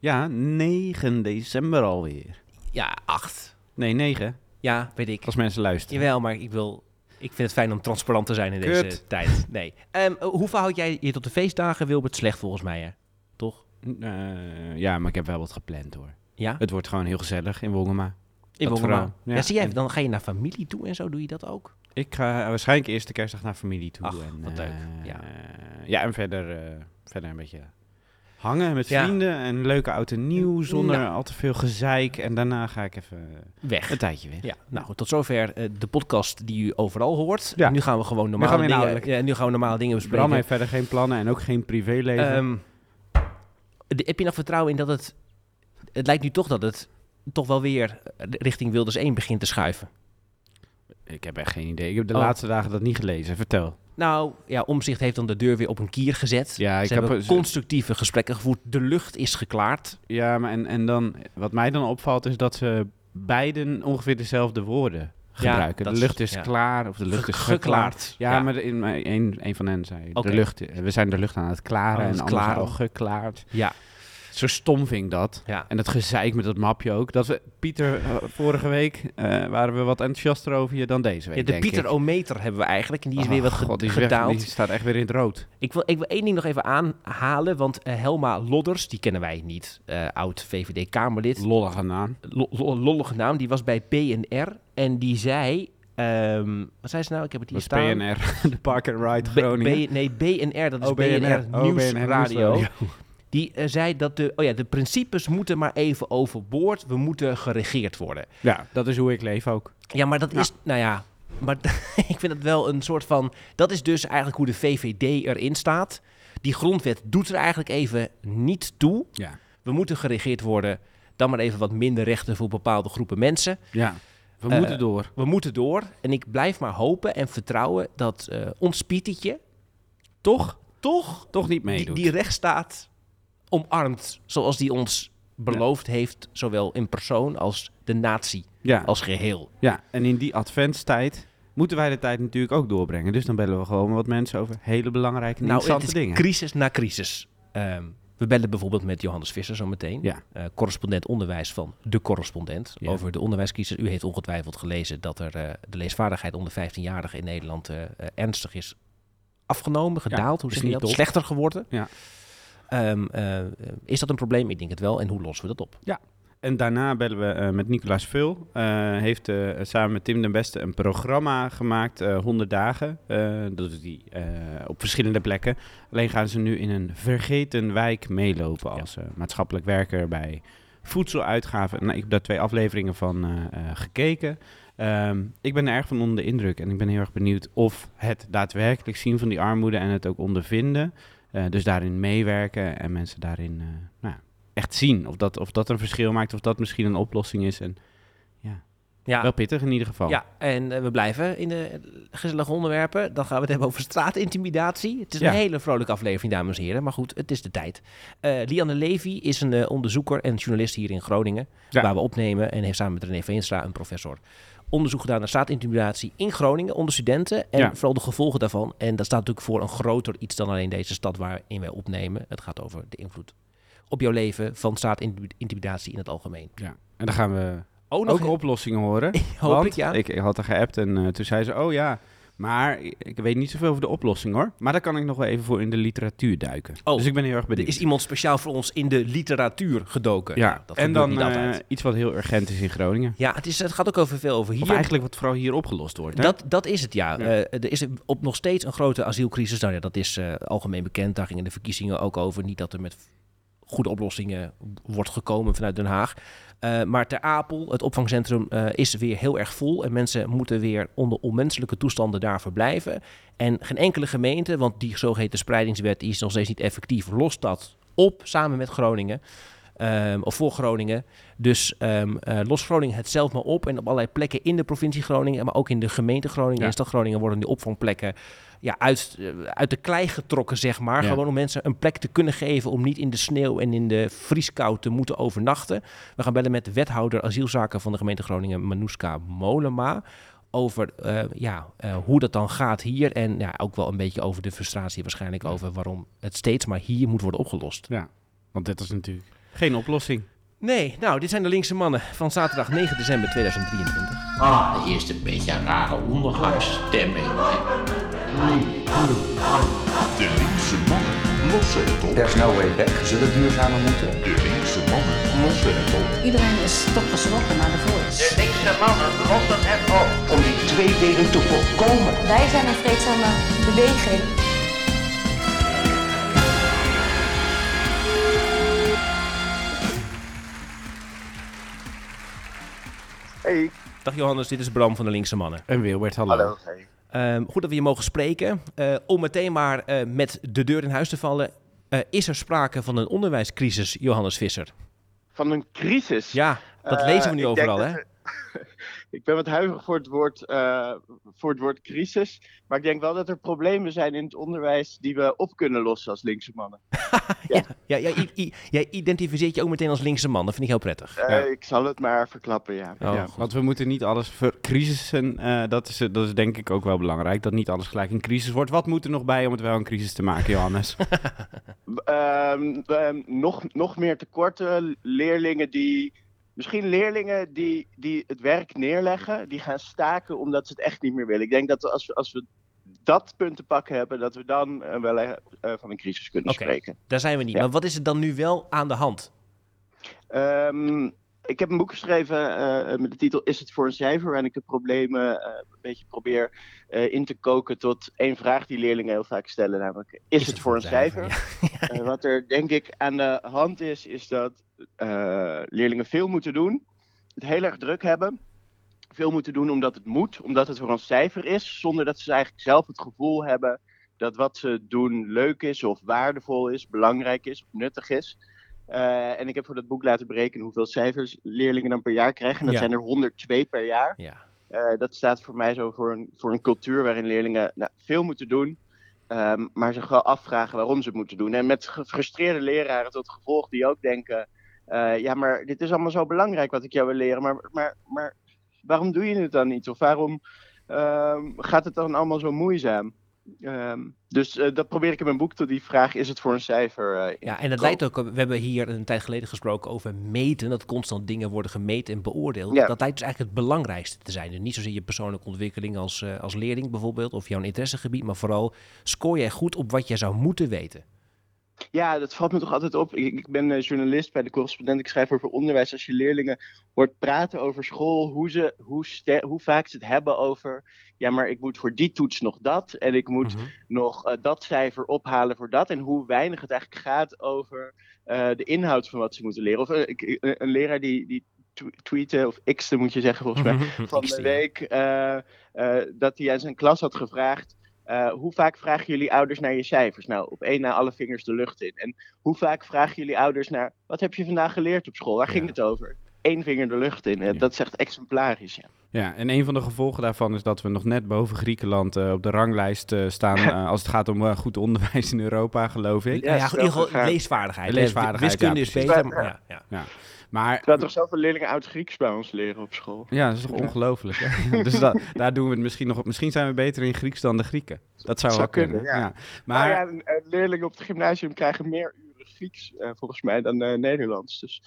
Ja, 9 december alweer. Ja, acht. Nee, 9. Ja, weet ik. Als mensen luisteren. Jawel, maar ik wil... Ik vind het fijn om transparant te zijn in Kut. deze tijd. Nee. Ehm, hoe verhoud jij je tot de feestdagen, Wilbert? Slecht volgens mij, hè? Toch? Eh, ja, maar ik heb wel wat gepland hoor. Ja? Het wordt gewoon heel gezellig in Wongema. In dat Wongema. vooral. Ja, Ja. zie jij, dan ga je naar familie toe en zo. Doe je dat ook? Ik ga waarschijnlijk eerste kerstdag naar familie toe. Ach, en, wat leuk. eh, Ja. ja, en verder, verder een beetje hangen met Ja. vrienden. En leuke oud en nieuw zonder Nou. al te veel gezeik. En daarna ga ik even Weg. een tijdje weg. Ja, nou goed, tot zover eh, de podcast die u overal hoort. Ja. Nu gaan we gewoon normale we dingen, inhoudelijk. ja, nu gaan we normale dingen bespreken. Bram heeft verder geen plannen en ook geen privéleven. Ehm, de- heb je nog vertrouwen in dat het... Het lijkt nu toch dat het toch wel weer richting Wilders 1 begint te schuiven. ik heb echt geen idee. Ik heb de Oh. laatste dagen dat niet gelezen. Vertel. Nou, ja, Omzicht heeft dan de deur weer op een kier gezet. Ja, ik Ze heb- hebben constructieve gesprekken gevoerd. De lucht is geklaard. Ja, maar en, en dan, wat mij dan opvalt is dat ze beiden ongeveer dezelfde woorden gebruiken. de lucht is ja. klaar of de lucht is Ge- geklaard. Ja, Ja. maar de- in, een, een van hen zei de lucht, we zijn de lucht aan het klaren en klaren. al geklaard. Ja, Zo stom vind ik dat. ja. En dat gezeik met dat mapje ook. Dat we, Pieter, eh, vorige week eh, waren we wat enthousiaster over je dan deze week, ja de denk Pieter ik. Ometer hebben we eigenlijk. En die is Oh, weer wat God, ge- die is weg- gedaald. die staat echt weer in het rood. Ik wil, ik wil één ding nog even aanhalen. Want eh, Helma Lodders, die kennen wij niet. oud VVD-Kamerlid. Lollige naam. Lo- lo- lollige naam. Die was bij BNR. En die zei... ehm, wat zei ze nou? Ik heb het hier staan. PNR, de Park and Ride Groningen. B- nee, BNR, dat is Oh, BNR, Oh, Nieuwsradio. Nieuwsradio. Die eh, zei dat de, oh ja, de principes moeten maar even overboord. We moeten geregeerd worden. Ja, dat is hoe ik leef ook. Ja, maar dat Ja. is, nou ja, maar ik vind het wel een soort van, dat is dus eigenlijk hoe de VVD erin staat. Die grondwet doet er eigenlijk even niet toe. Ja. We moeten geregeerd worden, dan maar even wat minder rechten voor bepaalde groepen mensen. Ja, we Eh, moeten door. We moeten door en ik blijf maar hopen en vertrouwen dat eh ons Pietetje toch, toch Toch niet die, meedoet. die rechtsstaat omarmt zoals die ons beloofd heeft, zowel in persoon als de natie ja. als geheel. ja, en in die adventstijd moeten wij de tijd natuurlijk ook doorbrengen. Dus dan bellen we gewoon wat mensen over hele belangrijke en Nou, het interessante is dingen. crisis na crisis. Ehm, we bellen bijvoorbeeld met Johannes Visser zometeen. Ja. Eh, correspondent onderwijs van De Correspondent. Ja. Over de onderwijscrisis. U heeft ongetwijfeld gelezen dat er eh, de leesvaardigheid onder 15-jarigen in Nederland eh, ernstig is afgenomen, gedaald. Hoe is je niet. Slechter geworden. Ja. Ehm, eh, is dat een probleem? Ik denk het wel. En hoe lossen we dat op? En daarna bellen we eh, met Nicolaas Vul. Eh heeft samen met Tim den Beste een programma gemaakt, eh 100 dagen. Dat doet hij op verschillende plekken. Alleen gaan ze nu in een vergeten wijk meelopen als maatschappelijk werker bij voedseluitgaven. Nou, ik heb daar twee afleveringen van gekeken. Ehm, ik ben er erg van onder de indruk en ik ben heel erg benieuwd of het daadwerkelijk zien van die armoede en het ook ondervinden. Eh, dus daarin meewerken en mensen daarin eh, nou, ja, echt zien. Of dat, of dat een verschil maakt, of dat misschien een oplossing is. En Ja, wel pittig in ieder geval. ja en eh, we blijven in de gezellige onderwerpen. Dan gaan we het hebben over straatintimidatie. Het is Ja. een hele vrolijke aflevering, dames en heren. Maar goed, het is de tijd. Eh, Lianne Levy is een onderzoeker en journalist hier in Groningen. Ja. Waar we opnemen. En heeft samen met René Veenstra, een professor, onderzoek gedaan naar straatintimidatie in Groningen onder studenten. En Ja. vooral de gevolgen daarvan. En dat staat natuurlijk voor een groter iets dan alleen deze stad waarin wij opnemen. Het gaat over de invloed op jouw leven van straatintimidatie in het algemeen. Ja. En dan gaan we Oh, ook oplossingen horen. hoop want ik, ja. ik, ik had er geappt en eh, toen zei ze, oh ja, maar ik, weet niet zoveel over de oplossing hoor. Maar daar kan ik nog wel even voor in de literatuur duiken. Oh, dus ik ben heel erg Er benieuwd. is iemand speciaal voor ons in de literatuur gedoken. ja, Nou, dat en dan niet eh, iets wat heel urgent is in Groningen. Ja, het, is, het gaat ook over veel over hier. Of eigenlijk wat vooral hier opgelost wordt. Hè? dat, dat is het, ja. Ja. Eh, er is op nog steeds een grote asielcrisis. Nou ja, dat is eh, algemeen bekend. Daar gingen de verkiezingen ook over. Niet dat er met goede oplossingen wordt gekomen vanuit Den Haag. Eh, maar Ter Apel, het opvangcentrum, eh, is weer heel erg vol. En mensen moeten weer onder onmenselijke toestanden daar verblijven. En geen enkele gemeente, want die zogeheten spreidingswet die is nog steeds niet effectief, lost dat op samen met Groningen. Ehm, of voor Groningen. Dus ehm eh, los Groningen het zelf maar op. En op allerlei plekken in de provincie Groningen, maar ook in de gemeente Groningen Ja. en stad Groningen worden die opvangplekken ja, uit, uit de klei getrokken, zeg maar. Ja. Gewoon om mensen een plek te kunnen geven om niet in de sneeuw en in de vrieskou te moeten overnachten. We gaan bellen met de wethouder asielzaken van de gemeente Groningen, Manouska Molema. Over eh, ja, eh, hoe dat dan gaat hier. En ja, ook wel een beetje over de frustratie waarschijnlijk over waarom het steeds maar hier moet worden opgelost. Ja, want dit is natuurlijk Geen oplossing. Nee, nou, dit zijn de linkse mannen van zaterdag 9 december 2023. Ah, eerst een beetje een rare ondergangsstemming. De linkse mannen lossen het op. There's no way back. Zullen duurzamer moeten? De linkse mannen lossen het op. Iedereen is toch geschrokken naar de voice. De linkse mannen lossen het op. Om die tweedeling te voorkomen. Wij zijn een vreedzame beweging. Hey, Dag Johannes, dit is Bram van de linkse mannen. En Wilbert, hallo. hallo. Hey. Ehm, goed dat we je mogen spreken. Eh, om meteen maar eh, met de deur in huis te vallen. eh, is er sprake van een onderwijscrisis, Johannes Visser? Van een crisis. Ja, dat lezen we nu overal, hè? Ik ben wat huiverig voor het, woord, eh, voor het woord crisis. Maar ik denk wel dat er problemen zijn in het onderwijs die we op kunnen lossen als linkse mannen. Ja, ja, jij identificeert je ook meteen als linkse man. Dat vind ik heel prettig. Eh, Ja. Ik zal het maar verklappen, ja. Oh, ja. Want we moeten niet alles vercrisissen. eh dat, is, dat is denk ik ook wel belangrijk. Dat niet alles gelijk een crisis wordt. Wat moet er nog bij om het wel een crisis te maken, Johannes? Ehm, ehm, nog, nog meer tekorten. Leerlingen die. Misschien leerlingen die, die het werk neerleggen, die gaan staken omdat ze het echt niet meer willen. Ik denk dat als we, als we dat punt te pakken hebben, dat we dan eh, wel eh, eh, van een crisis kunnen spreken. Daar zijn we niet. Ja. Maar wat is er dan nu wel aan de hand? Ehm, ik heb een boek geschreven eh, met de titel Is het voor een cijfer? Waarin ik de problemen eh, een beetje probeer eh, in te koken tot één vraag die leerlingen heel vaak stellen. Namelijk, is, het voor een cijfer? Wat er denk ik aan de hand is, is dat leerlingen veel moeten doen. Het heel erg druk hebben. Veel moeten doen omdat het moet, omdat het voor een cijfer is. Zonder dat ze eigenlijk zelf het gevoel hebben dat wat ze doen leuk is of waardevol is, belangrijk is of nuttig is. Eh, en ik heb voor dat boek laten berekenen hoeveel cijfers leerlingen dan per jaar krijgen. En dat Ja. zijn er 102 per jaar. Ja. Eh, dat staat voor mij zo voor een, voor een cultuur waarin leerlingen nou, veel moeten doen, ehm, maar zich wel afvragen waarom ze het moeten doen. En met gefrustreerde leraren tot gevolg die ook denken: eh, ja, maar dit is allemaal zo belangrijk wat ik jou wil leren, maar, maar, maar waarom doe je het dan niet? Of waarom ehm, gaat het dan allemaal zo moeizaam? Ehm, dus eh, dat probeer ik in mijn boek tot die vraag: is het voor een cijfer? eh, Ja, te en dat leidt ook, we hebben hier een tijd geleden gesproken over meten, dat constant dingen worden gemeten en beoordeeld. Ja. Dat lijkt dus eigenlijk het belangrijkste te zijn. Dus niet zozeer je persoonlijke ontwikkeling als, eh, als leerling bijvoorbeeld, of jouw interessegebied, maar vooral scoor jij goed op wat jij zou moeten weten. Ja, dat valt me toch altijd op. Ik, ik ben eh, journalist bij de correspondent. Ik schrijf over onderwijs. Als je leerlingen hoort praten over school, hoe, ze, hoe, hoe vaak ze het hebben over. Ja, maar ik moet voor die toets nog dat. En ik moet Mhm. nog eh, dat cijfer ophalen voor dat. En hoe weinig het eigenlijk gaat over eh, de inhoud van wat ze moeten leren. Of een leraar die, die tw- tweette, of x'te moet je zeggen volgens mij van Ik de week dat hij aan zijn klas had gevraagd. Eh, hoe vaak vragen jullie ouders naar je cijfers? Nou, op één na alle vingers de lucht in. En hoe vaak vragen jullie ouders naar. Wat heb je vandaag geleerd op school? Waar ging Ja. het over? Eén vinger de lucht in. Ja. Dat is echt exemplarisch. Ja. Ja, en een van de gevolgen daarvan is dat we nog net boven Griekenland eh, op de ranglijst eh, staan. als het gaat om goed onderwijs in Europa, geloof ik. Ja, ja, goed, in ieder geval gegaan. leesvaardigheid. Leesvaardigheid, Wiskunde ja, is beter, maar ja, ja. Ja. Maar Terwijl toch zoveel leerlingen oud-Grieks bij ons leren op school. ja, dat is toch Ja. ongelooflijk. hè? dus da- daar doen we het misschien nog op. Misschien zijn we beter in Grieks dan de Grieken. Dat zou, wel kunnen. kunnen, ja. Maar Maar leerlingen op het gymnasium krijgen meer uren Grieks eh, volgens mij dan eh, Nederlands. Dus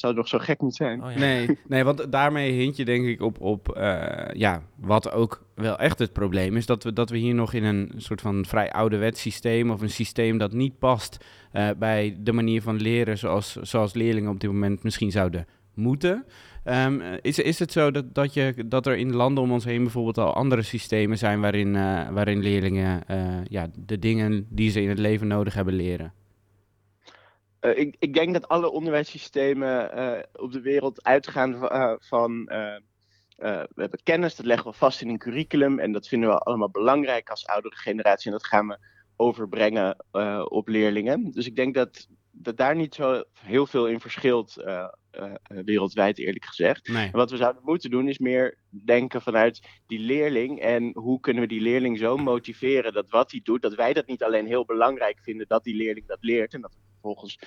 zou nog zo gek niet zijn. Oh, ja. Nee, nee, want daarmee hint je denk ik op, op eh, ja, wat ook wel echt het probleem is. Dat we, dat we hier nog in een soort van vrij ouderwets systeem of een systeem dat niet past eh, bij de manier van leren zoals, zoals leerlingen op dit moment misschien zouden moeten. Ehm, is, is het zo dat, dat, je, dat er in landen om ons heen bijvoorbeeld al andere systemen zijn waarin, eh, waarin leerlingen eh, ja, de dingen die ze in het leven nodig hebben leren? Eh, ik, ik denk dat alle onderwijssystemen eh, op de wereld uitgaan eh, van. we hebben kennis, dat leggen we vast in een curriculum. En dat vinden we allemaal belangrijk als oudere generatie. En dat gaan we overbrengen op leerlingen. Dus ik denk dat, dat daar niet zo heel veel in verschilt, eh, eh, wereldwijd eerlijk gezegd. Nee. Wat we zouden moeten doen is meer denken vanuit die leerling. En hoe kunnen we die leerling zo motiveren dat wat hij doet, dat wij dat niet alleen heel belangrijk vinden dat die leerling dat leert. En dat we vervolgens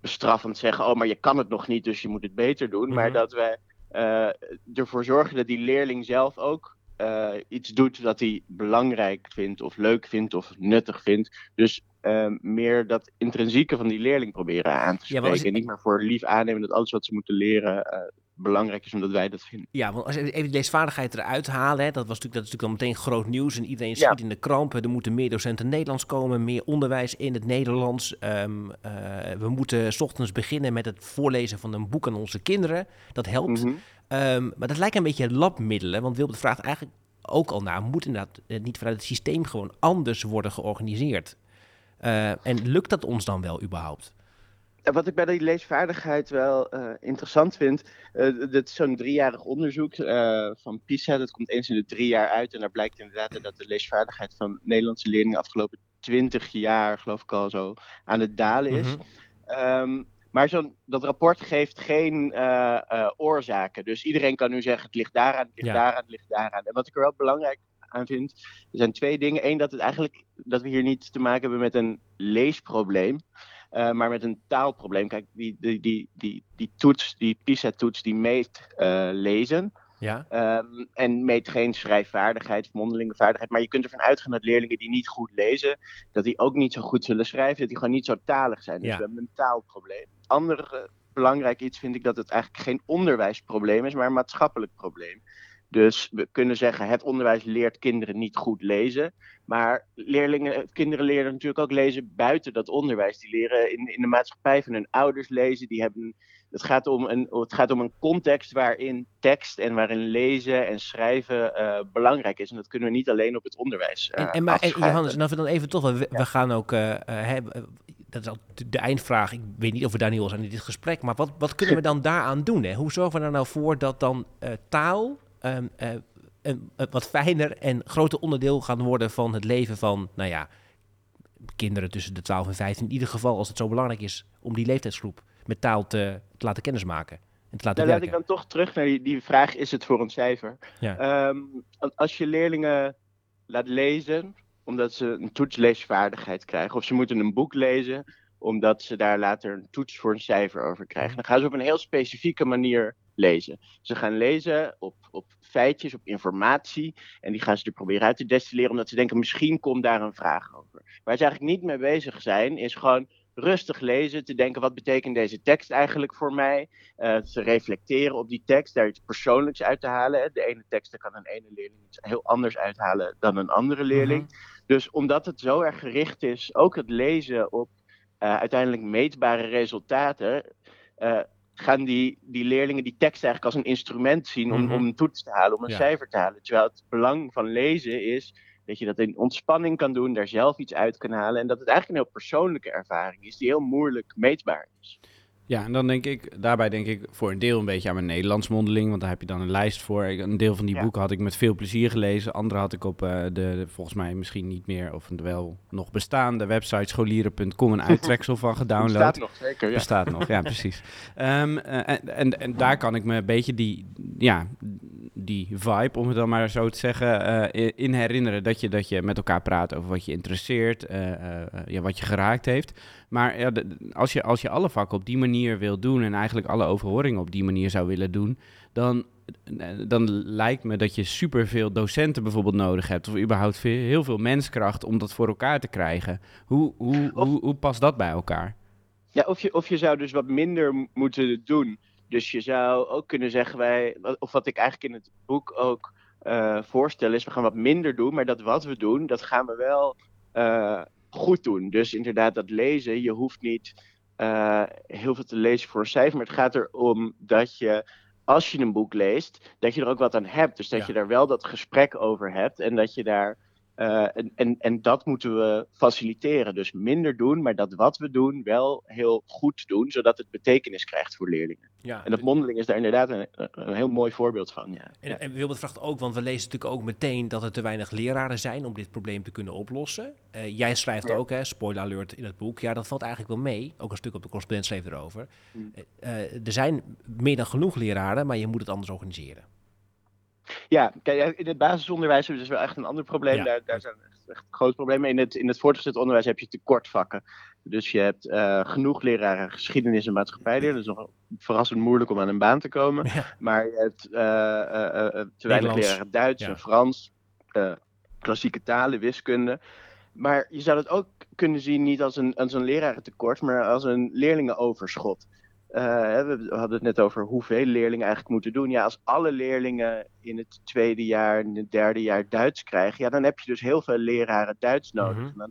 bestraffend zeggen, oh maar je kan het nog niet, dus je moet het beter doen. Maar Mhm. dat wij eh, ervoor zorgen dat die leerling zelf ook eh, iets doet dat hij belangrijk vindt of leuk vindt of nuttig vindt. Dus eh, meer dat intrinsieke van die leerling proberen aan te Ja, spreken. En niet maar voor lief aannemen dat alles wat ze moeten leren eh, belangrijk is omdat wij dat vinden. Ja, want als we even die leesvaardigheid eruit halen, hè, dat, was natuurlijk, dat is natuurlijk al meteen groot nieuws en iedereen Ja. schiet in de kramp. Er moeten meer docenten Nederlands komen, meer onderwijs in het Nederlands. Ehm, eh, we moeten 's ochtends beginnen met het voorlezen van een boek aan onze kinderen. Dat helpt. Mhm. Ehm, maar dat lijkt een beetje labmiddelen, want Wilbert vraagt eigenlijk ook al naar, moet inderdaad eh, niet vanuit het systeem gewoon anders worden georganiseerd? Eh, en lukt dat ons dan wel überhaupt? Wat ik bij die leesvaardigheid wel eh, interessant vind, eh dit is zo'n driejarig onderzoek van PISA. Dat komt eens in de drie jaar uit. En daar blijkt inderdaad dat de leesvaardigheid van Nederlandse leerlingen afgelopen twintig jaar, geloof ik al zo, aan het dalen is. Ehm, maar zo'n, dat rapport geeft geen eh, eh, oorzaken. Dus iedereen kan nu zeggen: het ligt daaraan, het ligt Ja. daaraan, het ligt daaraan. En wat ik er wel belangrijk aan vind, er zijn twee dingen. Eén, dat het eigenlijk dat we hier niet te maken hebben met een leesprobleem. eh, maar met een taalprobleem. Kijk, die, die, die, die, die toets, die PISA-toets, die meet lezen. Ja, Ehm, en meet geen schrijfvaardigheid mondelinge vaardigheid. Maar je kunt ervan uitgaan dat leerlingen die niet goed lezen, dat die ook niet zo goed zullen schrijven. Dat die gewoon niet zo talig zijn. Dus Ja. we hebben een taalprobleem. Ander eh, belangrijk iets vind ik dat het eigenlijk geen onderwijsprobleem is, maar een maatschappelijk probleem. Dus we kunnen zeggen, het onderwijs leert kinderen niet goed lezen. Maar leerlingen, eh, kinderen leren natuurlijk ook lezen buiten dat onderwijs. Die leren in, in de maatschappij van hun ouders lezen. Die hebben, het, gaat om een, het gaat om een context waarin tekst en waarin lezen en schrijven eh, belangrijk is. En dat kunnen we niet alleen op het onderwijs eh En, en, maar, en. Johannes, nou dan even toch, we, we gaan ook, dat is al de- eindvraag. Ik weet niet of we daar nu al zijn in dit gesprek, maar wat, wat kunnen we dan daaraan doen? Hè? Hoe zorgen we er nou voor dat dan eh, taal ehm, eh, een, een wat fijner en groter onderdeel gaan worden van het leven van, nou ja, kinderen tussen de 12 en 15. In ieder geval als het zo belangrijk is om die leeftijdsgroep met taal te, te laten kennismaken en te laten Dan laat ik dan toch terug naar die, die vraag: is het voor een cijfer? Ja. Ehm, als je leerlingen laat lezen omdat ze een toetsleesvaardigheid krijgen, of ze moeten een boek lezen omdat ze daar later een toets voor een cijfer over krijgen, dan gaan ze op een heel specifieke manier lezen. Ze gaan lezen op, op feitjes, op informatie, en die gaan ze er proberen uit te destilleren, omdat ze denken: misschien komt daar een vraag over. Waar ze eigenlijk niet mee bezig zijn, is gewoon rustig lezen, te denken: wat betekent deze tekst eigenlijk voor mij? eh, te reflecteren op die tekst, daar iets persoonlijks uit te halen. De ene tekst kan een ene leerling iets heel anders uithalen dan een andere leerling. Dus omdat het zo erg gericht is, ook het lezen op eh, uiteindelijk meetbare resultaten, eh, gaan die, die leerlingen die tekst eigenlijk als een instrument zien om, Mhm. om een toets te halen, om een Ja. cijfer te halen. Terwijl het belang van lezen is dat je dat in ontspanning kan doen, daar zelf iets uit kan halen. En dat het eigenlijk een heel persoonlijke ervaring is, die heel moeilijk meetbaar is. Ja, en dan denk ik, daarbij denk ik voor een deel een beetje aan mijn Nederlands mondeling, want daar heb je dan een lijst voor. Een deel van die Ja. boeken had ik met veel plezier gelezen, andere had ik op eh, de, de volgens mij misschien niet meer, of wel nog bestaande website scholieren.com een uittreksel van gedownload. staat nog zeker, ja. Bestaat nog, ja, precies. Ehm, eh, en, en, en daar kan ik me een beetje die, ja, die vibe, om het dan maar zo te zeggen, eh, in herinneren. Dat je, dat je met elkaar praat over wat je interesseert, ja, wat je geraakt heeft. Maar ja, de- als, je, als je alle vakken op die manier wil doen en eigenlijk alle overhoringen op die manier zou willen doen, dan, dan lijkt me dat je superveel docenten bijvoorbeeld nodig hebt. Of überhaupt veel, heel veel menskracht om dat voor elkaar te krijgen. Hoe, hoe, Of- hoe, hoe past dat bij elkaar? Ja, of je, of je zou dus wat minder moeten doen. Dus je zou ook kunnen zeggen, wij, of wat ik eigenlijk in het boek ook eh, voorstel, is we gaan wat minder doen, maar dat wat we doen, dat gaan we wel eh, goed doen. Dus inderdaad, dat lezen, je hoeft niet eh, heel veel te lezen voor een cijfer, maar het gaat erom dat je, als je een boek leest, dat je er ook wat aan hebt. Dus dat Ja. je daar wel dat gesprek over hebt en dat je daar eh, en, en, en dat moeten we faciliteren. Dus minder doen, maar dat wat we doen wel heel goed doen, zodat het betekenis krijgt voor leerlingen. Ja, En dat mondeling is daar inderdaad een, een heel mooi voorbeeld van. Ja. En, en Wilbert vraagt ook, want we lezen natuurlijk ook meteen dat er te weinig leraren zijn om dit probleem te kunnen oplossen. Eh, jij schrijft Ja. ook, hè, spoiler alert in het boek. Ja, dat valt eigenlijk wel mee. Ook een stuk op de correspondent schreef erover. Hmm. Eh, eh, er zijn meer dan genoeg leraren, maar je moet het anders organiseren. ja, kijk, in het basisonderwijs hebben we dus wel echt een ander probleem. Ja. Daar, daar zijn echt groot probleem. In het, in het voortgezet onderwijs heb je tekortvakken. Dus je hebt eh, genoeg leraren geschiedenis en maatschappijleer. Dat is nog verrassend moeilijk om aan een baan te komen. Ja. Maar je hebt eh, eh, te weinig leraren Duits Ja. en Frans, klassieke talen, wiskunde. Maar je zou het ook kunnen zien niet als een, als een lerarentekort, maar als een leerlingenoverschot. Eh, we hadden het net over hoeveel leerlingen eigenlijk moeten doen. Ja, als alle leerlingen in het tweede jaar en het derde jaar Duits krijgen, ja, dan heb je dus heel veel leraren Duits nodig. Mhm. En dan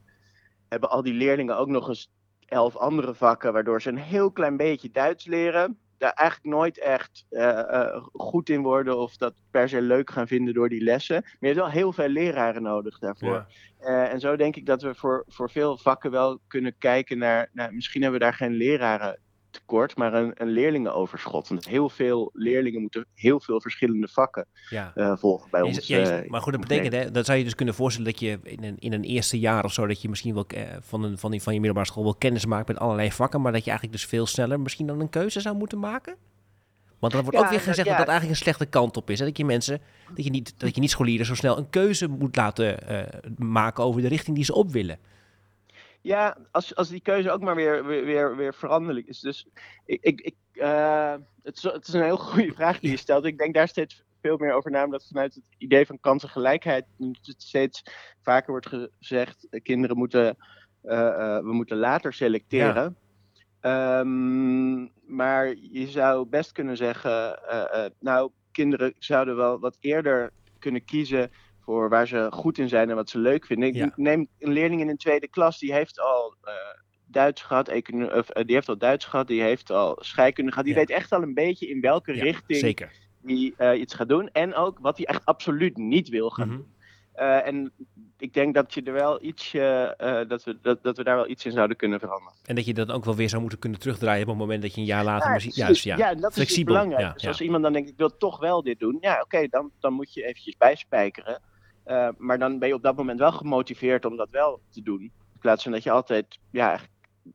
hebben al die leerlingen ook nog eens elf andere vakken, waardoor ze een heel klein beetje Duits leren. Daar eigenlijk nooit echt eh, eh, goed in worden of dat per se leuk gaan vinden door die lessen. Maar je hebt wel heel veel leraren nodig daarvoor. Ja. En zo denk ik dat we voor, voor veel vakken wel kunnen kijken naar, nou, misschien hebben we daar geen leraren tekort, maar een, een leerlingenoverschot. Want heel veel leerlingen moeten heel veel verschillende vakken Ja. eh, volgen bij Ja, ons. ja, eh, maar goed, dat betekent, hè, dat zou je dus kunnen voorstellen dat je in een, in een eerste jaar of zo, dat je misschien wel eh, van, een, van, die, van je middelbare school wel kennis maakt met allerlei vakken, maar dat je eigenlijk dus veel sneller misschien dan een keuze zou moeten maken? Want dan wordt Ja, ook weer dat- gezegd ja. dat dat eigenlijk een slechte kant op is. Hè? Dat je mensen, dat je niet, dat je niet scholieren zo snel een keuze moet laten eh, maken over de richting die ze op willen. Ja, als, als die keuze ook maar weer, weer, weer, weer veranderlijk is. Dus ik, ik, ik, eh, het, is, het is een heel goede vraag die je stelt. Ik denk daar steeds veel meer over na, omdat vanuit het idee van kansengelijkheid het steeds vaker wordt gezegd: eh, kinderen moeten, eh, we moeten later selecteren. Ehm, maar je zou best kunnen zeggen: nou, kinderen zouden wel wat eerder kunnen kiezen voor waar ze goed in zijn en wat ze leuk vinden. Ik Ja. neem een leerling in een tweede klas, die heeft al eh, Duits gehad, econo- of, eh, die heeft al Duits gehad, die heeft al scheikunde gehad. Die Ja. weet echt al een beetje in welke Ja, richting Zeker. die eh, iets gaat doen. En ook wat hij echt absoluut niet wil gaan Mhm. doen. En ik denk dat je er wel iets, dat, we, dat, dat we daar wel iets in zouden kunnen veranderen. En dat je dat ook wel weer zou moeten kunnen terugdraaien op het moment dat je een jaar later Ja, misschien... Juist, ja. en dat is Flexibel, dus belangrijk. ja, dus ja. als iemand dan denkt, ik wil toch wel dit doen. Ja, oké, dan, dan moet je eventjes bijspijkeren. Eh, maar dan ben je op dat moment wel gemotiveerd om dat wel te doen. In plaats van dat je altijd ja,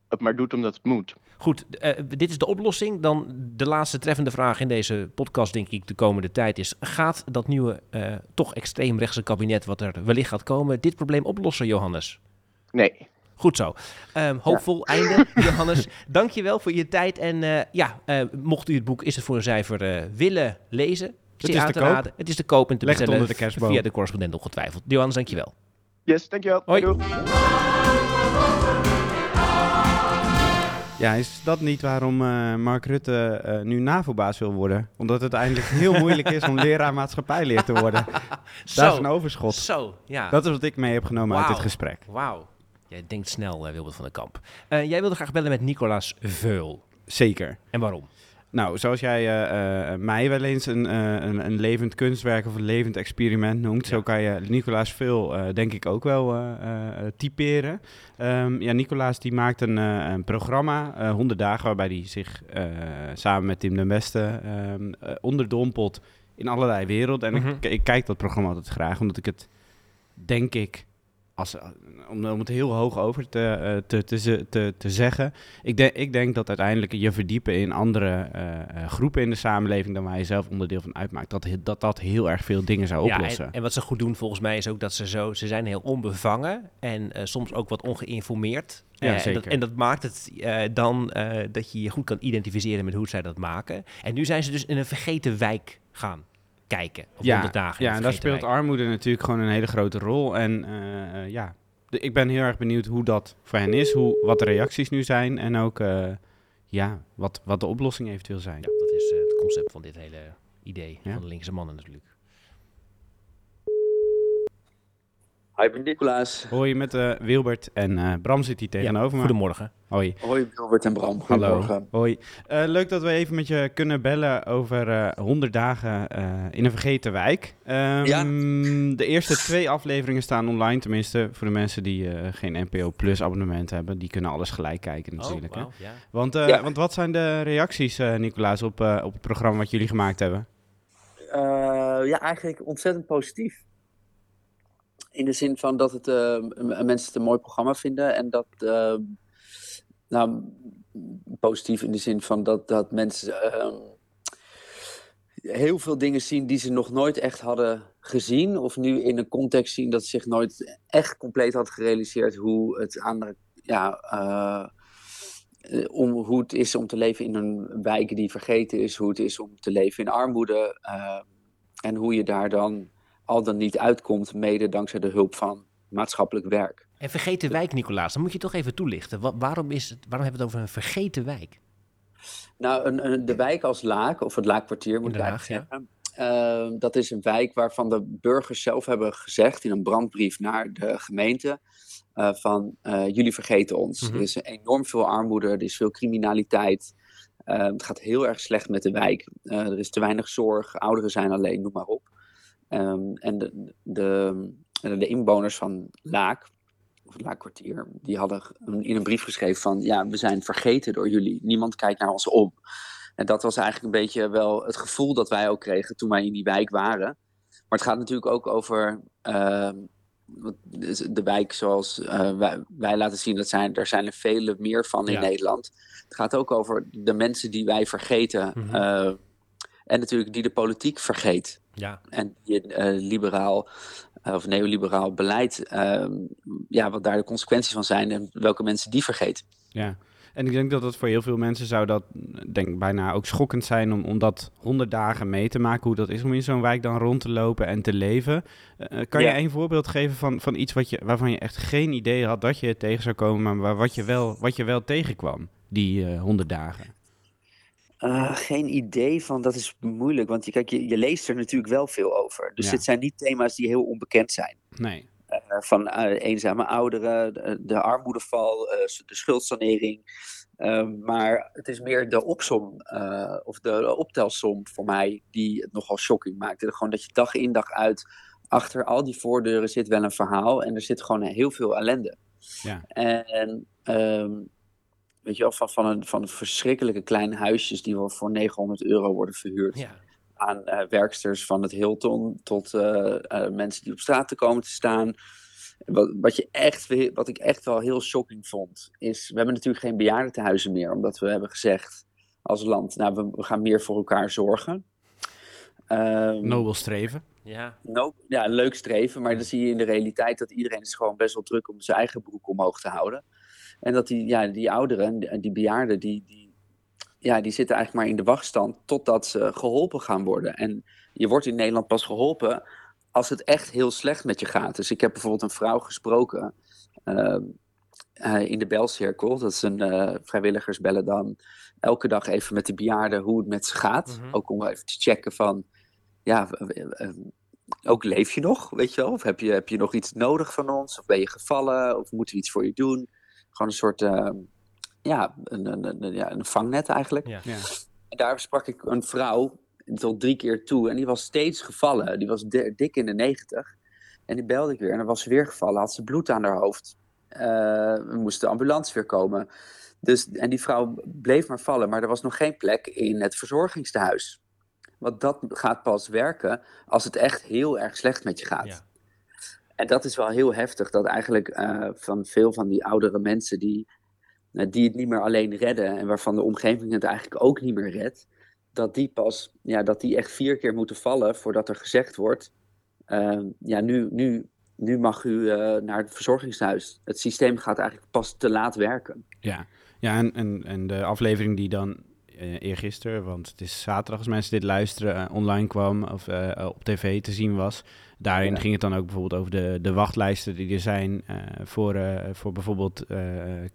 het maar doet omdat het moet. Goed, eh, dit is de oplossing. Dan de laatste treffende vraag in deze podcast, denk ik, de komende tijd is... gaat dat nieuwe, eh, toch extreemrechtse kabinet wat er wellicht gaat komen... dit probleem oplossen, Johannes? Nee. Goed zo. Ehm, hoopvol einde, Johannes. Dank je wel voor je tijd. En ja, mocht u het boek Is het voor een cijfer willen lezen... zeer is aan te koop. raden. Het is te koop en te Leg het bestellen onder de kerstboom. via de correspondent ongetwijfeld. Johannes, dank je wel. Yes, dankjewel. Hoi. Doei. Ja, is dat niet waarom eh, Mark Rutte eh, nu NAVO-baas wil worden? Omdat het eindelijk heel moeilijk is om leraar maatschappijleer te worden. Dat is een overschot. Zo, ja. Dat is wat ik mee heb genomen uit dit gesprek. Wauw. Jij denkt snel, eh, Wilbert van den Kamp. Eh, jij wilde graag bellen met Nicolaas Veul. Zeker. En waarom? Nou, zoals jij eh, eh, mij wel eens een, eh, een, een levend kunstwerk of een levend experiment noemt, Ja. zo kan je Nicolaas Veel denk ik ook wel typeren. Ehm, ja, Nicolaas die maakt een, een programma, eh 100 dagen, waarbij hij zich samen met Tim den Beste ehm, eh, onderdompelt in allerlei werelden. En Mhm. ik, ik kijk dat programma altijd graag, omdat ik het, denk ik, als, om, om het heel hoog over te, eh, te, te, ze- te, te zeggen. Ik, denk ik denk dat uiteindelijk je verdiepen in andere eh, eh, groepen in de samenleving dan waar je zelf onderdeel van uitmaakt, dat dat, dat heel erg veel dingen zou Ja, oplossen. en, en wat ze goed doen volgens mij is ook dat ze zo... Ze zijn heel onbevangen en soms ook wat ongeïnformeerd. Ja, en, dat, en dat maakt het dan dat je je goed kan identificeren met hoe zij dat maken. En nu zijn ze dus in een vergeten wijk gaan kijken. Op ja, 100 dagen. ja, en daar speelt armoede natuurlijk gewoon een hele grote rol. En eh, ja, de- ik ben heel erg benieuwd hoe dat voor hen is, hoe, wat de reacties nu zijn en ook eh, ja, wat, wat de oplossing eventueel zijn. Ja, dat is eh, het concept van dit hele idee Ja. van de linkse mannen natuurlijk. Hi, ik ben Nicolaas. Hoi met eh, Wilbert en eh, Bram zit hier tegenover me. Goedemorgen. Hoi. Hoi, Wilbert en Bram. Hallo. Goedemorgen. Hoi. Eh, leuk dat we even met je kunnen bellen over eh 100 dagen eh, in een vergeten wijk. Ehm, Ja. De eerste twee afleveringen staan online, tenminste voor de mensen die eh, geen NPO Plus abonnement hebben. Die kunnen alles gelijk kijken natuurlijk. oh, hè. wauw, ja. Want, eh, Ja. want wat zijn de reacties, eh Nicolaas, op, eh, op het programma wat jullie gemaakt hebben? Eh, ja, eigenlijk ontzettend positief. In de zin van dat het, eh, mensen het een mooi programma vinden. En dat, eh, nou, positief in de zin van dat, dat mensen eh, heel veel dingen zien die ze nog nooit echt hadden gezien of nu in een context zien dat ze zich nooit echt compleet had gerealiseerd hoe het aan ja, om, hoe het is om te leven in een wijk die vergeten is, hoe het is om te leven in armoede uh, en hoe je daar dan al dan niet uitkomt, mede dankzij de hulp van maatschappelijk werk. En vergeten wijk, Nicolaas, dan moet je toch even toelichten. Wa waarom, is het, waarom hebben we het over een vergeten wijk? Nou, een, een, de wijk als Laak, of het Laakkwartier moet ik eigenlijk zeggen. Uh, dat is een wijk waarvan de burgers zelf hebben gezegd in een brandbrief naar de gemeente: uh, van uh, jullie vergeten ons. Mm -hmm. Er is enorm veel armoede, er is veel criminaliteit. het gaat heel erg slecht met de wijk. er is te weinig zorg, ouderen zijn alleen, noem maar op. Um, en de, de, de, inwoners van Laak, of het Laakkwartier, die hadden in een brief geschreven van ja, we zijn vergeten door jullie. Niemand kijkt naar ons om. En dat was eigenlijk een beetje wel het gevoel dat wij ook kregen toen wij in die wijk waren. Maar het gaat natuurlijk ook over uh, de wijk zoals uh, wij, wij, laten zien. Dat zijn, er zijn er vele meer van in ja. Nederland. Het gaat ook over de mensen die wij vergeten. Mm -hmm. uh, en natuurlijk die de politiek vergeet. Ja. En die uh, liberaal of neoliberaal beleid, ja, wat daar de consequenties van zijn en welke mensen die vergeet. Ja, en ik denk dat dat voor heel veel mensen zou dat, denk bijna ook schokkend zijn om, om dat honderd dagen mee te maken. Hoe dat is om in zo'n wijk dan rond te lopen en te leven. Uh, kan ja. je een voorbeeld geven van, van iets wat je, waarvan je echt geen idee had dat je het tegen zou komen, maar wat je wel, wat je wel tegenkwam, die honderd uh, dagen? Uh, geen idee van, dat is moeilijk, want je, kijk, je, je leest er natuurlijk wel veel over. Dus ja. dit zijn niet thema's die heel onbekend zijn. Nee. Uh, van uh, eenzame ouderen, de, de armoedeval, de schuldsanering. maar het is meer de opsom of de optelsom voor mij die het nogal shocking maakt. Gewoon dat je dag in dag uit achter al die voordeuren zit wel een verhaal en er zit gewoon heel veel ellende. Ja. En um, weet je wel, van, van, een, van verschrikkelijke kleine huisjes die wel voor 900 euro worden verhuurd. Ja. Aan uh, werksters van het Hilton tot uh, uh, mensen die op straat te komen te staan. Wat, wat, je echt, wat ik echt wel heel shocking vond, is we hebben natuurlijk geen bejaardentehuizen meer, omdat we hebben gezegd als land, nou we, we gaan meer voor elkaar zorgen. Um, Nobel streven. Ja. No, ja, leuk streven, maar dan zie je in de realiteit dat iedereen is gewoon best wel druk om zijn eigen broek omhoog te houden. En dat die, ja, die ouderen, die, die bejaarden, die, die, ja, die zitten eigenlijk maar in de wachtstand totdat ze geholpen gaan worden. En je wordt in Nederland pas geholpen als het echt heel slecht met je gaat. Dus ik heb bijvoorbeeld een vrouw gesproken uh, uh, in de belcirkel. Dat is een uh, vrijwilligers bellen dan elke dag even met de bejaarden hoe het met ze gaat. Mhm. Ook om even te checken van, ja, ook leef je nog, weet je wel? Of heb je, heb je nog iets nodig van ons? Of ben je gevallen? Of moeten we iets voor je doen? Gewoon een soort, uh, ja, een, een, een, ja, een vangnet eigenlijk. Ja. Ja. En daar sprak ik een vrouw tot drie keer toe. En die was steeds gevallen. Die was dik in de negentig. En die belde ik weer. En dan was ze weer gevallen. Had ze bloed aan haar hoofd. Uh, moest de ambulance weer komen. Dus, en die vrouw bleef maar vallen. Maar er was nog geen plek in het verzorgingstehuis. Want dat gaat pas werken als het echt heel erg slecht met je gaat. Ja. En dat is wel heel heftig, dat eigenlijk uh, van veel van die oudere mensen die, uh, die het niet meer alleen redden en waarvan de omgeving het eigenlijk ook niet meer redt, dat die pas, ja, dat die echt vier keer moeten vallen voordat er gezegd wordt, uh, ja, nu, nu, nu mag u eh, naar het verzorgingshuis. Het systeem gaat eigenlijk pas te laat werken. Ja, ja en, en, en de aflevering die dan eergisteren, want het is zaterdag als mensen dit luisteren, uh, online kwam of uh, op tv te zien was. Daarin ja. ging het dan ook bijvoorbeeld over de, de wachtlijsten die er zijn voor, voor bijvoorbeeld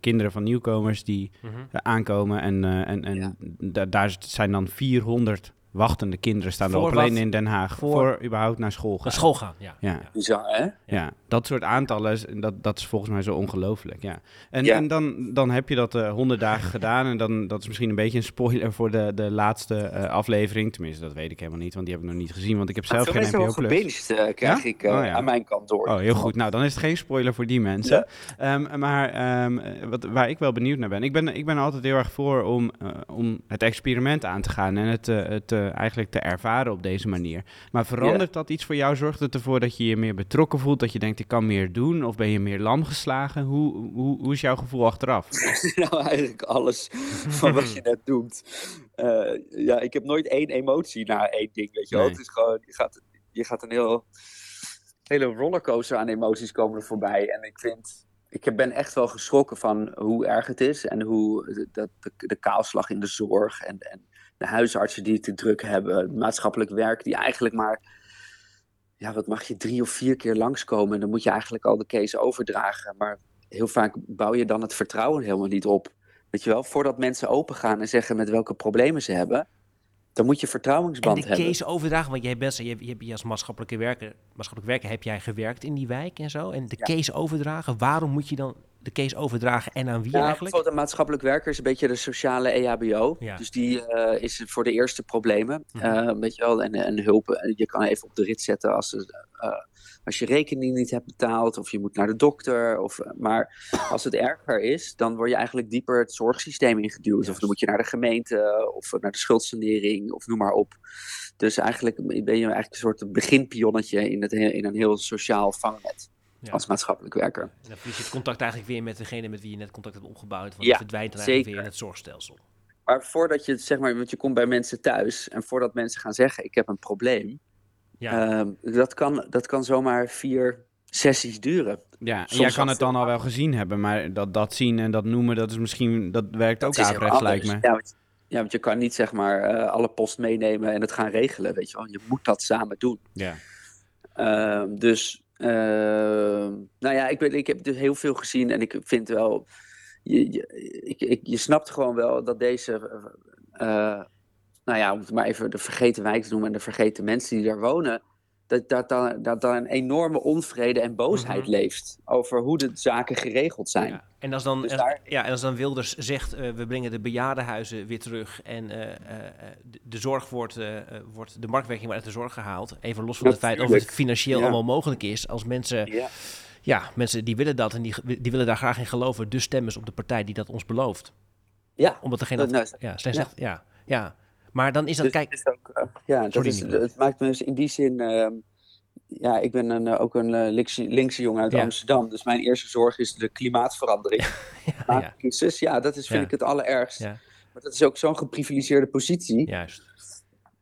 kinderen van nieuwkomers die Mhm. aankomen. En, en, en ja. da daar zijn dan 400 wachtende kinderen staan er op alleen in Den Haag voor, voor überhaupt naar school gaan. Naar school gaan, ja. ja. Bizar, hè? Ja. ja, dat soort aantallen, dat, dat is volgens mij zo ongelooflijk, ja. En, ja. en dan, dan heb je dat uh, 100 dagen gedaan en dan, dat is misschien een beetje een spoiler voor de, de laatste uh, aflevering. Tenminste, dat weet ik helemaal niet, want die heb ik nog niet gezien, want ik heb zelf maar geen NPO Plus. uh, krijg ja? ik oh, aan mijn kant door. Oh, heel goed. Nou, dan is het geen spoiler voor die mensen. Um, maar um, wat, waar ik wel benieuwd naar ben, ik ben, ik ben altijd heel erg voor om, uh, om het experiment aan te gaan en het, het eigenlijk te ervaren op deze manier. Maar verandert yeah. dat iets voor jou? Zorgt het ervoor dat je je meer betrokken voelt? Dat je denkt, ik kan meer doen? Of ben je meer lam geslagen? Hoe, hoe, hoe is jouw gevoel achteraf? nou, eigenlijk alles van wat je net doet. Uh, ja, ik heb nooit één emotie na één ding, weet je wel. Nee. Het is gewoon, je gaat, je gaat een heel, hele rollercoaster aan emoties komen er voorbij. En ik vind, ik ben echt wel geschrokken van hoe erg het is. En hoe de, de, de, de kaalslag in de zorg en, en de huisartsen die het te druk hebben. Maatschappelijk werk die eigenlijk maar, ja wat mag je, drie of vier keer langskomen. En dan moet je eigenlijk al de case overdragen. Maar heel vaak bouw je dan het vertrouwen helemaal niet op. Weet je wel, voordat mensen opengaan en zeggen met welke problemen ze hebben, dan moet je En vertrouwensband de hebben. case overdragen, want jij bent, je, je, je als maatschappelijke werker, maatschappelijk werker heb jij gewerkt in die wijk en zo. En de case overdragen, waarom moet je dan de case overdragen en aan wie Ja, eigenlijk? bijvoorbeeld een maatschappelijk werker is een beetje de sociale EHBO. Ja. Dus die eh, is voor de eerste problemen. Mhm. eh, weet je wel, en, en hulp. eh, Je kan even op de rit zetten als, eh, als je rekening niet hebt betaald. Of je moet naar de dokter. Of, maar als het erger is, dan word je eigenlijk dieper het zorgsysteem ingeduwd. Of dan moet je naar de gemeente. Of naar de schuldsanering. Of noem maar op. Dus eigenlijk ben je eigenlijk een soort beginpionnetje in, het, he- in een heel sociaal vangnet. Ja. Als maatschappelijk werker. En dan verlies je het contact eigenlijk weer met degene met wie je net contact hebt opgebouwd. Want Ja, verdwijnt dan eigenlijk weer in het zorgstelsel. Maar voordat je, zeg maar, want je komt bij mensen thuis en voordat mensen gaan zeggen: Ik heb een probleem, Ja, ehm, dat, kan, dat kan zomaar vier sessies duren. Ja, en Soms jij kan het dan al wel gezien hebben, maar dat, dat zien en dat noemen, dat is misschien, dat werkt ook Dat averechts, lijkt me. Ja, want, ja, want je kan niet zeg maar eh, alle post meenemen en het gaan regelen. Weet je, wel. je moet dat samen doen. Ja. Ehm, dus, ehm, nou ja, ik, ben, ik heb dus heel veel gezien en ik vind wel, je, je, ik, ik, je snapt gewoon wel dat deze, eh, nou ja, om het maar even de vergeten wijk te noemen en de vergeten mensen die daar wonen, dat, dat, daar dat daar een enorme onvrede en boosheid Mhm. leeft over hoe de zaken geregeld zijn. ja. En als dan, Dus en- daar- ja, en als dan Wilders zegt, eh, we brengen de bejaardenhuizen weer terug en eh, eh, de, de zorg wordt, wordt, de marktwerking wordt uit de zorg gehaald. Even los van het feit of het financieel Ja. allemaal mogelijk is. Als mensen, Ja. ja, mensen die willen dat en die, die willen daar graag in geloven. Dus stemmen ze op de partij die dat ons belooft. Ja, Omdat er geen... Dat- nou, ja, slechts ja, ja. Maar dan is dat, Dus kijk, het is ook, eh, ja, dat is, het maakt me dus in die zin. ehm, ja, ik ben een, eh, ook een eh, linkse, linkse jongen uit Ja. Amsterdam. Dus mijn eerste zorg is de klimaatverandering. ja, ja, Klimaatcrisis, ja, dat is, vind ik het allerergst. Maar dat is ook zo'n geprivilegeerde positie. juist.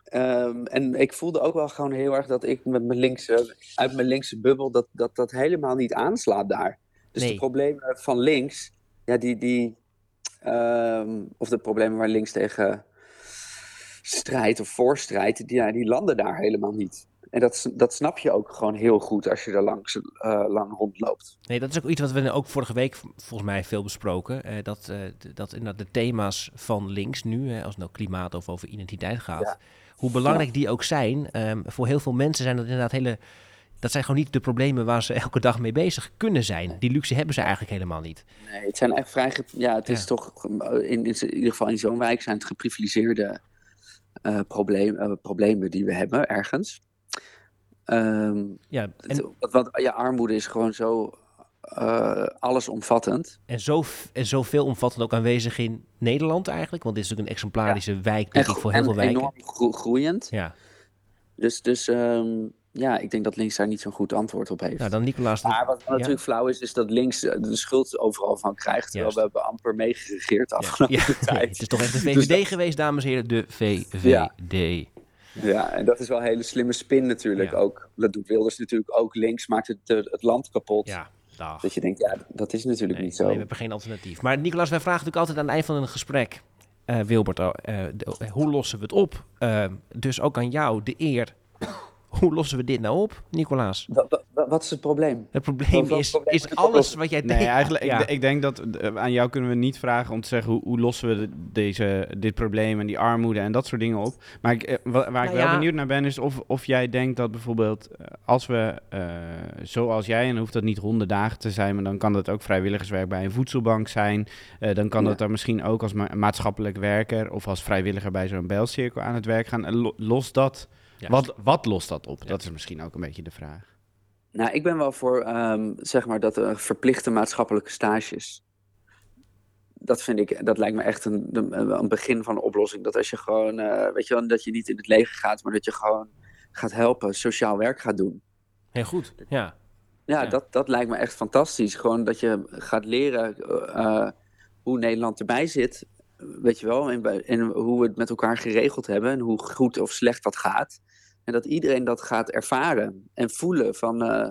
Ehm, en ik voelde ook wel gewoon heel erg dat ik met mijn linkse, uit mijn linkse bubbel, dat dat, dat helemaal niet aanslaat daar. Dus Nee. de problemen van links, ja, die, die ehm, of de problemen waar links tegen strijdt of voorstrijdt, die, ja, die landen daar helemaal niet. En dat, dat snap je ook gewoon heel goed als je er langs, eh, lang rondloopt. Nee, dat is ook iets wat we ook vorige week volgens mij veel besproken. eh, dat, eh, dat inderdaad de thema's van links nu, hè, als het nou klimaat of over identiteit gaat, Ja. hoe belangrijk die ook zijn. ehm, voor heel veel mensen zijn dat inderdaad hele. Dat zijn gewoon niet de problemen waar ze elke dag mee bezig kunnen zijn. Die luxe hebben ze eigenlijk helemaal niet. Nee, het zijn echt vrij. Ja, het is toch. In ieder geval in zo'n wijk zijn het geprivilegeerde eh, probleem, eh, problemen die we hebben ergens. Ehm, Ja, en, want, want ja, armoede is gewoon zo eh, allesomvattend. en, zo, en zo veelomvattend ook aanwezig in Nederland eigenlijk. Want dit is natuurlijk een exemplarische wijk, denk ik, voor heel veel wijken. enorm gro- groeiend. Ja, Dus, dus ehm, ja, ik denk dat links daar niet zo'n goed antwoord op heeft. nou dan Nicolaas. maar wat natuurlijk flauw is, is dat links de schuld overal van krijgt. Terwijl Juist. we hebben amper meegeregeerd afgelopen ja, tijd. het is toch echt de Dus VVD geweest, dames en heren. De VVD. Ja. Ja, en dat is wel een hele slimme spin natuurlijk Ja. ook. Dat doet Wilders natuurlijk ook. Links maakt het, eh, het land kapot. Ja, dag. Dat je denkt, ja, dat is natuurlijk Nee, niet zo. nee, we hebben geen alternatief. Maar Nicolaas, wij vragen natuurlijk altijd aan het eind van een gesprek, eh, Wilbert, eh, de- hoe lossen we het op? Dus ook aan jou de eer. Hoe lossen we dit nou op, Nicolaas? Wa- wa- wa- wat is het probleem? Het probleem is, probleem is alles wat jij Nee, denkt. eigenlijk, ja. ik, ik denk dat eh, aan jou kunnen we niet vragen om te zeggen hoe, hoe lossen we de- deze, dit probleem en die armoede en dat soort dingen op. Maar ik, eh, wa- waar ik Nou wel ja. benieuwd naar ben is of, of jij denkt dat bijvoorbeeld eh, als we, eh, zoals jij, en dan hoeft dat niet honderd dagen te zijn, maar dan kan dat ook vrijwilligerswerk bij een voedselbank zijn. Eh, dan kan Ja. dat dan misschien ook als ma- maatschappelijk werker of als vrijwilliger bij zo'n belcirkel aan het werk gaan. En lo- lost dat, Ja. wat, wat lost dat op? Ja. Dat is misschien ook een beetje de vraag. Nou, ik ben wel voor, ehm, zeg maar, dat er verplichte maatschappelijke stages. Dat vind ik, dat lijkt me echt een, een begin van een oplossing. Dat als je gewoon, eh, weet je wel, dat je niet in het leger gaat, maar dat je gewoon gaat helpen, sociaal werk gaat doen. Heel goed, ja. Ja, Ja. Dat, dat lijkt me echt fantastisch. Gewoon dat je gaat leren eh, hoe Nederland erbij zit. Weet je wel, en, bij- en hoe we het met elkaar geregeld hebben. En hoe goed of slecht dat gaat. En dat iedereen dat gaat ervaren en voelen van eh,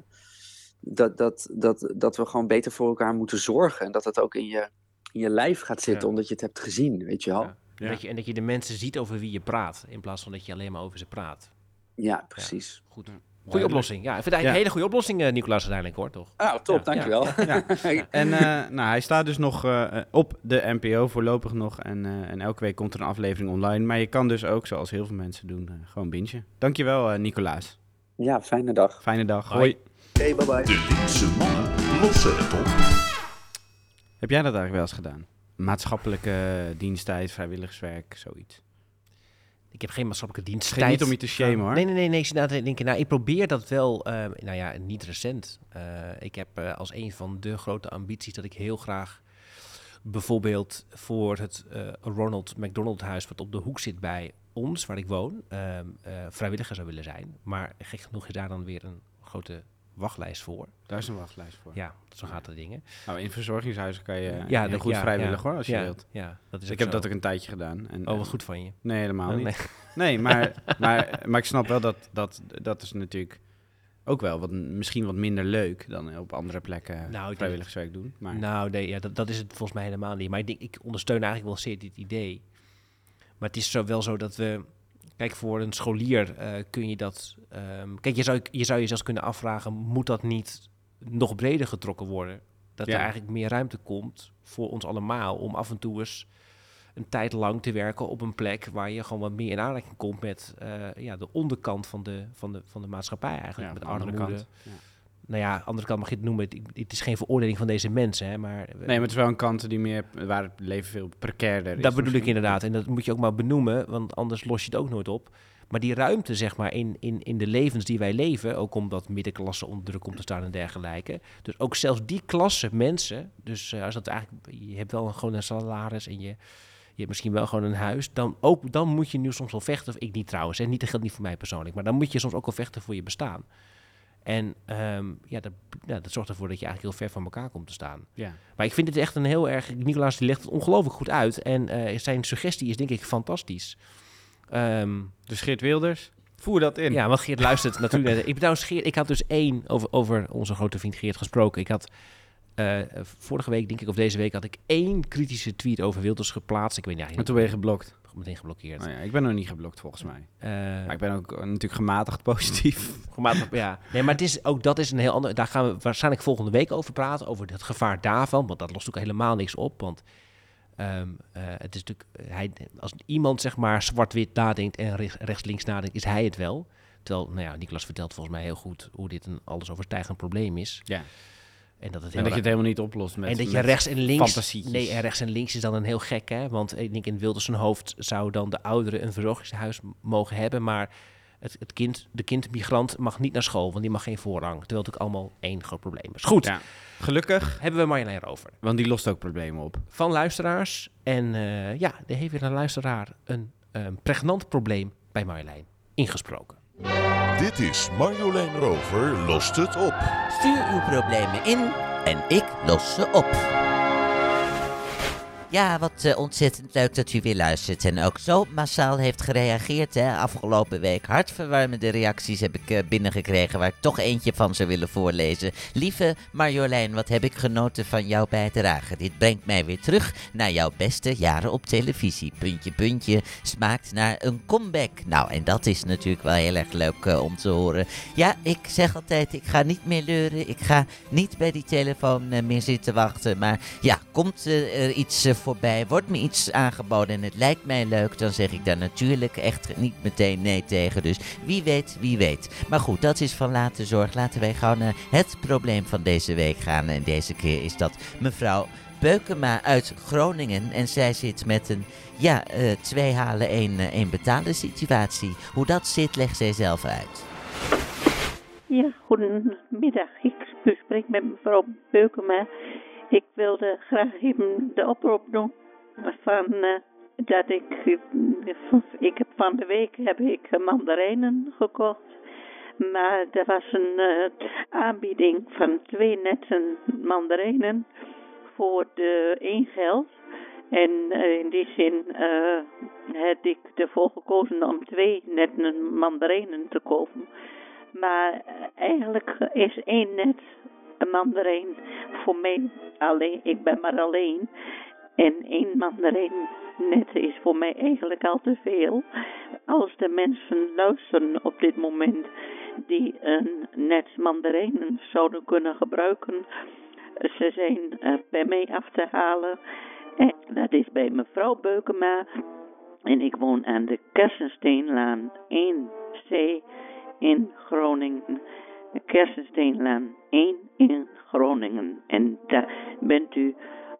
dat, dat, dat, dat we gewoon beter voor elkaar moeten zorgen. En dat het ook in je, in je lijf gaat zitten, Ja. omdat je het hebt gezien, weet je wel. Ja. Ja, Dat je, en dat je de mensen ziet over wie je praat, in plaats van dat je alleen maar over ze praat. precies. Goed. Goeie oplossing. Ja, ik vind het eigenlijk een hele goede oplossing, eh, Nicolaas, uiteindelijk hoor, toch? Ah, top, Ja. dankjewel. Ja. En eh, nou, hij staat dus nog eh, op de NPO voorlopig nog. En, eh, en elke week komt er een aflevering online. Maar je kan dus ook, zoals heel veel mensen doen, eh, gewoon bingen. Dankjewel, eh Nicolaas. Ja, fijne dag. Fijne dag. Hoi. Hoi. Oké, bye bye. De linkse mannen lossen het op. Heb jij dat eigenlijk wel eens gedaan? Maatschappelijke diensttijd, vrijwilligerswerk, zoiets. Ik heb geen maatschappelijke dienst. Geen niet om je te shamen, hoor. Nee, nee, nee. nee ik na te denken, nou, ik probeer dat wel, eh, nou ja, niet recent. Eh, ik heb eh, als een van de grote ambities dat ik heel graag bijvoorbeeld voor het eh, Ronald McDonald Huis, wat op de hoek zit bij ons, waar ik woon, ehm, eh, vrijwilliger zou willen zijn. Maar gek genoeg is daar dan weer een grote wachtlijst voor. Daar is een wachtlijst voor. Ja, zo gaat de dingen. Nou, in verzorgingshuizen kan je Ja, heel goed ja, vrijwillig ja, hoor, als je wilt. Ja, dat is ik heb zo. dat ook een tijdje gedaan. En, Oh, wat goed van je. Nee, helemaal niet. nee. Nee, maar, maar, maar ik snap wel dat, dat dat is natuurlijk ook wel wat, misschien wat minder leuk dan op andere plekken Nou, vrijwilligerswerk doen. Maar Nou, nee, ja, dat, dat is het volgens mij helemaal niet. Maar ik, denk, ik ondersteun eigenlijk wel zeer dit idee. Maar het is zo wel zo dat we... Kijk, voor een scholier eh, kun je dat... ehm, kijk, je zou, je zou je zelfs kunnen afvragen... moet dat niet nog breder getrokken worden? Dat Ja. er eigenlijk meer ruimte komt voor ons allemaal... om af en toe eens een tijd lang te werken op een plek... waar je gewoon wat meer in aanraking komt met eh, ja, de onderkant van de, van de, van de maatschappij eigenlijk. ja, met armoede. kant. Ja. Nou ja, andere kant mag je het noemen. Het, het is geen veroordeling van deze mensen, hè, maar... Nee, maar het is wel een kant die meer, waar het leven veel precairder is. Dat bedoel ik inderdaad. En dat moet je ook maar benoemen, want anders los je het ook nooit op. Maar die ruimte, zeg maar, in, in, in de levens die wij leven, ook omdat middenklasse onder druk komt te staan en dergelijke. Dus ook zelfs die klasse mensen, dus eh, als dat eigenlijk, je hebt wel een, gewoon een salaris en je, je hebt misschien wel gewoon een huis, dan, ook, dan moet je nu soms wel vechten. Of ik niet trouwens, hè, niet, dat geldt niet voor mij persoonlijk, maar dan moet je soms ook wel vechten voor je bestaan. En ehm, ja, dat, ja, dat zorgt ervoor dat je eigenlijk heel ver van elkaar komt te staan. Ja. Maar ik vind het echt een heel erg... Nicolaas die legt het ongelooflijk goed uit. En eh, zijn suggestie is denk ik fantastisch. Ehm, Dus Geert Wilders, voer dat in. ja, want Geert luistert natuurlijk. Ik, ben trouwens Geert, ik had dus één over, over onze grote vriend Geert gesproken. Ik had eh, vorige week, denk ik, of deze week, had ik één kritische tweet over Wilders geplaatst. Ik weet niet En toen ben je geblokt. Meteen geblokkeerd. Nou ja, ik ben nog niet geblokt volgens mij. Eh, Maar ik ben ook eh, natuurlijk gematigd positief. Gematigd, ja. Nee, maar het is, ook dat is een heel ander... Daar gaan we waarschijnlijk volgende week over praten, over het gevaar daarvan. Want dat lost ook helemaal niks op, want... ehm, eh, het is natuurlijk, hij, als iemand zeg maar zwart-wit nadenkt en rechts- rechts-links nadenkt, is hij het wel. Terwijl, nou ja, Niklas vertelt volgens mij heel goed hoe dit een alles overstijgend probleem is. Ja. En dat het En dat je het helemaal niet oplost met en dat je rechts en links. Nee, en rechts en links is dan een heel gek, hè? Want ik denk in Wilders zijn hoofd zou dan de ouderen een verzorgingshuis mogen hebben, maar het, het kind, de kindmigrant mag niet naar school, want die mag geen voorrang. Terwijl het ook allemaal één groot probleem is. Goed, Ja. Gelukkig, hebben we Marjolein erover. want die lost ook problemen op. Van luisteraars. En eh, ja, er heeft weer een luisteraar een, een pregnant probleem bij Marjolein ingesproken. Dit is Marjolein Rover lost het op. Stuur uw problemen in en ik los ze op. Ja, wat eh, ontzettend leuk dat u weer luistert en ook zo massaal heeft gereageerd. Hè. Afgelopen week hartverwarmende reacties heb ik eh, binnengekregen waar ik toch eentje van zou willen voorlezen. Lieve Marjolein, wat heb ik genoten van jouw bijdrage. Dit brengt mij weer terug naar jouw beste jaren op televisie. Puntje, puntje, smaakt naar een comeback. Nou, en dat is natuurlijk wel heel erg leuk eh, om te horen. Ja, ik zeg altijd, ik ga niet meer leuren. Ik ga niet bij die telefoon meer zitten wachten. Maar ja, komt er iets eh, voorbij, wordt me iets aangeboden en het lijkt mij leuk, dan zeg ik daar natuurlijk echt niet meteen nee tegen. Dus wie weet, wie weet. Maar goed, dat is van later zorg. Laten wij gauw naar het probleem van deze week gaan. En deze keer is dat mevrouw Beukema uit Groningen. En zij zit met een, ja, eh, twee halen, één, eh, betalen situatie. Hoe dat zit, legt zij zelf uit. Ja, goedemiddag. Ik spreek met mevrouw Beukema. Ik wilde graag even de oproep doen van eh, dat ik, ik heb van de week heb ik mandarijnen gekocht. Maar er was een eh, aanbieding van twee netten mandarijnen voor de één geld. En eh, in die zin eh, heb ik ervoor gekozen om twee nette mandarijnen te kopen. Maar eigenlijk is één net een mandarijn voor mij alleen. Ik ben maar alleen. En één mandarijn net is voor mij eigenlijk al te veel. Als de mensen luisteren op dit moment die een net mandarijnen zouden kunnen gebruiken, ze zijn bij mij af te halen. En dat is bij mevrouw Beukema. En ik woon aan de Kersensteenlaan 1C in Groningen. De Kersensteenlaan 1 in Groningen. En daar bent u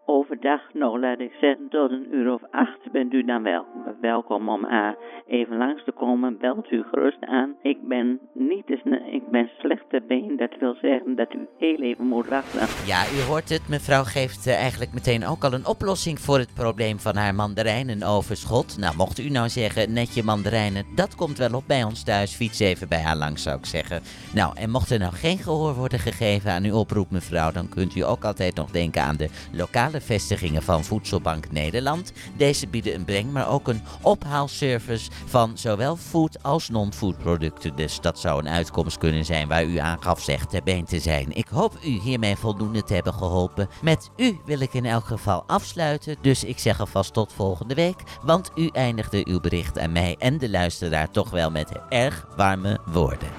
overdag, nou laat ik zeggen, tot een uur of acht bent u dan wel welkom om uh, even langs te komen. Belt u gerust aan. Ik ben niet eens, ik ben slecht been. Dat wil zeggen dat u heel even moet wachten. Ja, u hoort het. Mevrouw geeft eh, eigenlijk meteen ook al een oplossing voor het probleem van haar mandarijnenoverschot. Nou, mocht u nou zeggen, netje mandarijnen, dat komt wel op bij ons thuis. Fiets even bij haar langs, zou ik zeggen. Nou, en mocht er nou geen gehoor worden gegeven aan uw oproep, mevrouw, dan kunt u ook altijd nog denken aan de lokale vestigingen van Voedselbank Nederland. Deze bieden een breng, maar ook een ophaalservice van zowel food als non-food producten. Dus dat zou een uitkomst kunnen zijn waar u aangaf zegt ter been te zijn. Ik hoop u hiermee voldoende te hebben geholpen. Met u wil ik in elk geval afsluiten, dus ik zeg alvast tot volgende week. Want u eindigde uw bericht aan mij en de luisteraar toch wel met erg warme woorden.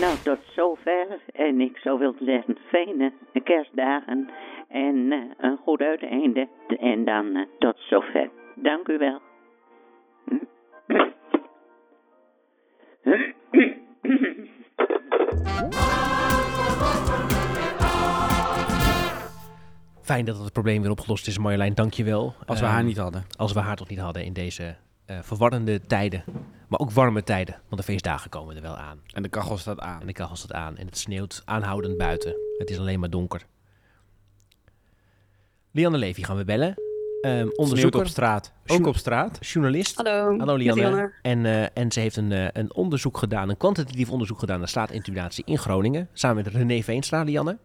Nou, tot zover. En ik zou willen zeggen, fijne kerstdagen. En uh, een goed uiteinde. En dan uh, tot zover. Dank u wel. Fijn dat het probleem weer opgelost is, Marjolein. Dank je wel. Als we haar niet hadden. Als we haar toch niet hadden in deze uh, verwarrende tijden. Maar ook warme tijden, want de feestdagen komen er wel aan. En de kachel staat aan. En de kachel staat aan. En het sneeuwt aanhoudend buiten. Het is alleen maar donker. Lianne Levy gaan we bellen. Um, onderzoeker op straat. Ook op straat. Journalist. Hallo. Hallo Lianne. En, uh, en ze heeft een, uh, een onderzoek gedaan, een kwantitatief onderzoek gedaan naar straatintimidatie in Groningen. Samen met René Veenstra, Lianne.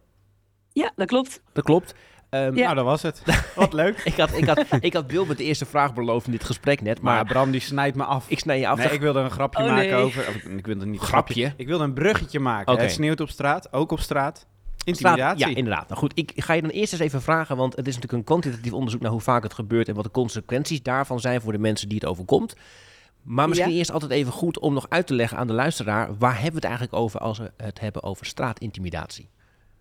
Ja, dat klopt. Dat klopt. Um, ja. Nou, dat was het. Wat leuk. ik, had, ik, had, ik had met de eerste vraag beloofd in dit gesprek net. Maar, maar Bram die snijdt me af. Ik snij je af. Nee, ik wilde een grapje oh, maken nee. over... Of, ik wilde niet een grapje. grapje. Ik wilde een bruggetje maken. Okay. Het sneeuwt op straat, ook op straat. Intimidatie. Ja, inderdaad. Nou goed, ik ga je dan eerst eens even vragen, want het is natuurlijk een kwantitatief onderzoek naar hoe vaak het gebeurt en wat de consequenties daarvan zijn voor de mensen die het overkomt. Maar misschien Ja. eerst altijd even goed om nog uit te leggen aan de luisteraar, waar hebben we het eigenlijk over als we het hebben over straatintimidatie?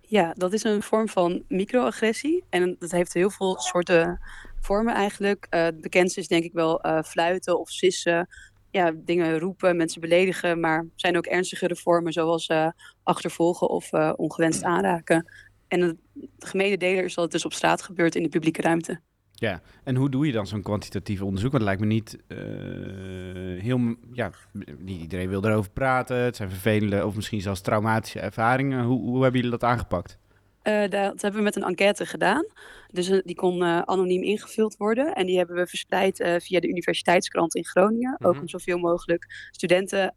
Ja, dat is een vorm van microagressie. En dat heeft heel veel soorten vormen eigenlijk. Eh het bekendste is denk ik wel eh, fluiten of sissen. Ja, dingen roepen, mensen beledigen. Maar zijn ook ernstigere vormen zoals eh, achtervolgen of eh, ongewenst aanraken. En het gemene deler is dat het dus op straat gebeurt in de publieke ruimte. Ja, en hoe doe je dan zo'n kwantitatief onderzoek? Want het lijkt me niet uh, heel... Ja, niet iedereen wil erover praten. Het zijn vervelende of misschien zelfs traumatische ervaringen. Hoe, hoe hebben jullie dat aangepakt? Uh, dat hebben we met een enquête gedaan. Dus uh, die kon uh, anoniem ingevuld worden. En die hebben we verspreid uh, via de Universiteitskrant in Groningen. Mm -hmm. Ook om zoveel mogelijk studenten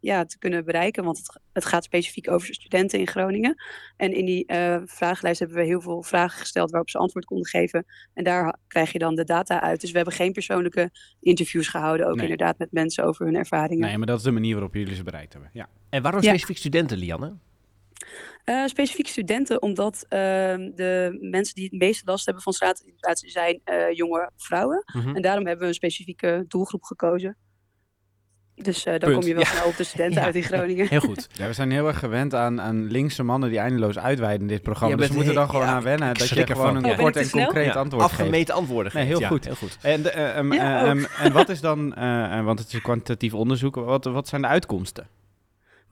ja, te kunnen bereiken. Want het, het, gaat specifiek over studenten in Groningen. En in die vragenlijst hebben we heel veel vragen gesteld waarop ze antwoord konden geven. En daar krijg je dan de data uit. Dus we hebben geen persoonlijke interviews gehouden. Ook nee. inderdaad met mensen over hun ervaringen. Nee, maar dat is de manier waarop jullie ze bereikt hebben. Ja. En waarom ja. specifiek studenten, Lianne? Uh, specifiek studenten, omdat uh, de mensen die het meeste last hebben van straatintimidatië zijn uh, jonge vrouwen. Mm -hmm. En daarom hebben we een specifieke doelgroep gekozen. Dus dan Punt. kom je wel ja. snel op de studenten ja. uit in Groningen. Heel goed. Ja, we zijn heel erg gewend aan, aan linkse mannen die eindeloos uitweiden in dit programma. dus we moeten dan gewoon aan wennen dat je gewoon een oh, kort en concreet antwoord geeft. Afgemeten antwoorden geeft. Nee, heel, goed. heel goed. En, um, um, en wat is dan, uh, want het is een kwantitatief onderzoek, wat, wat zijn de uitkomsten?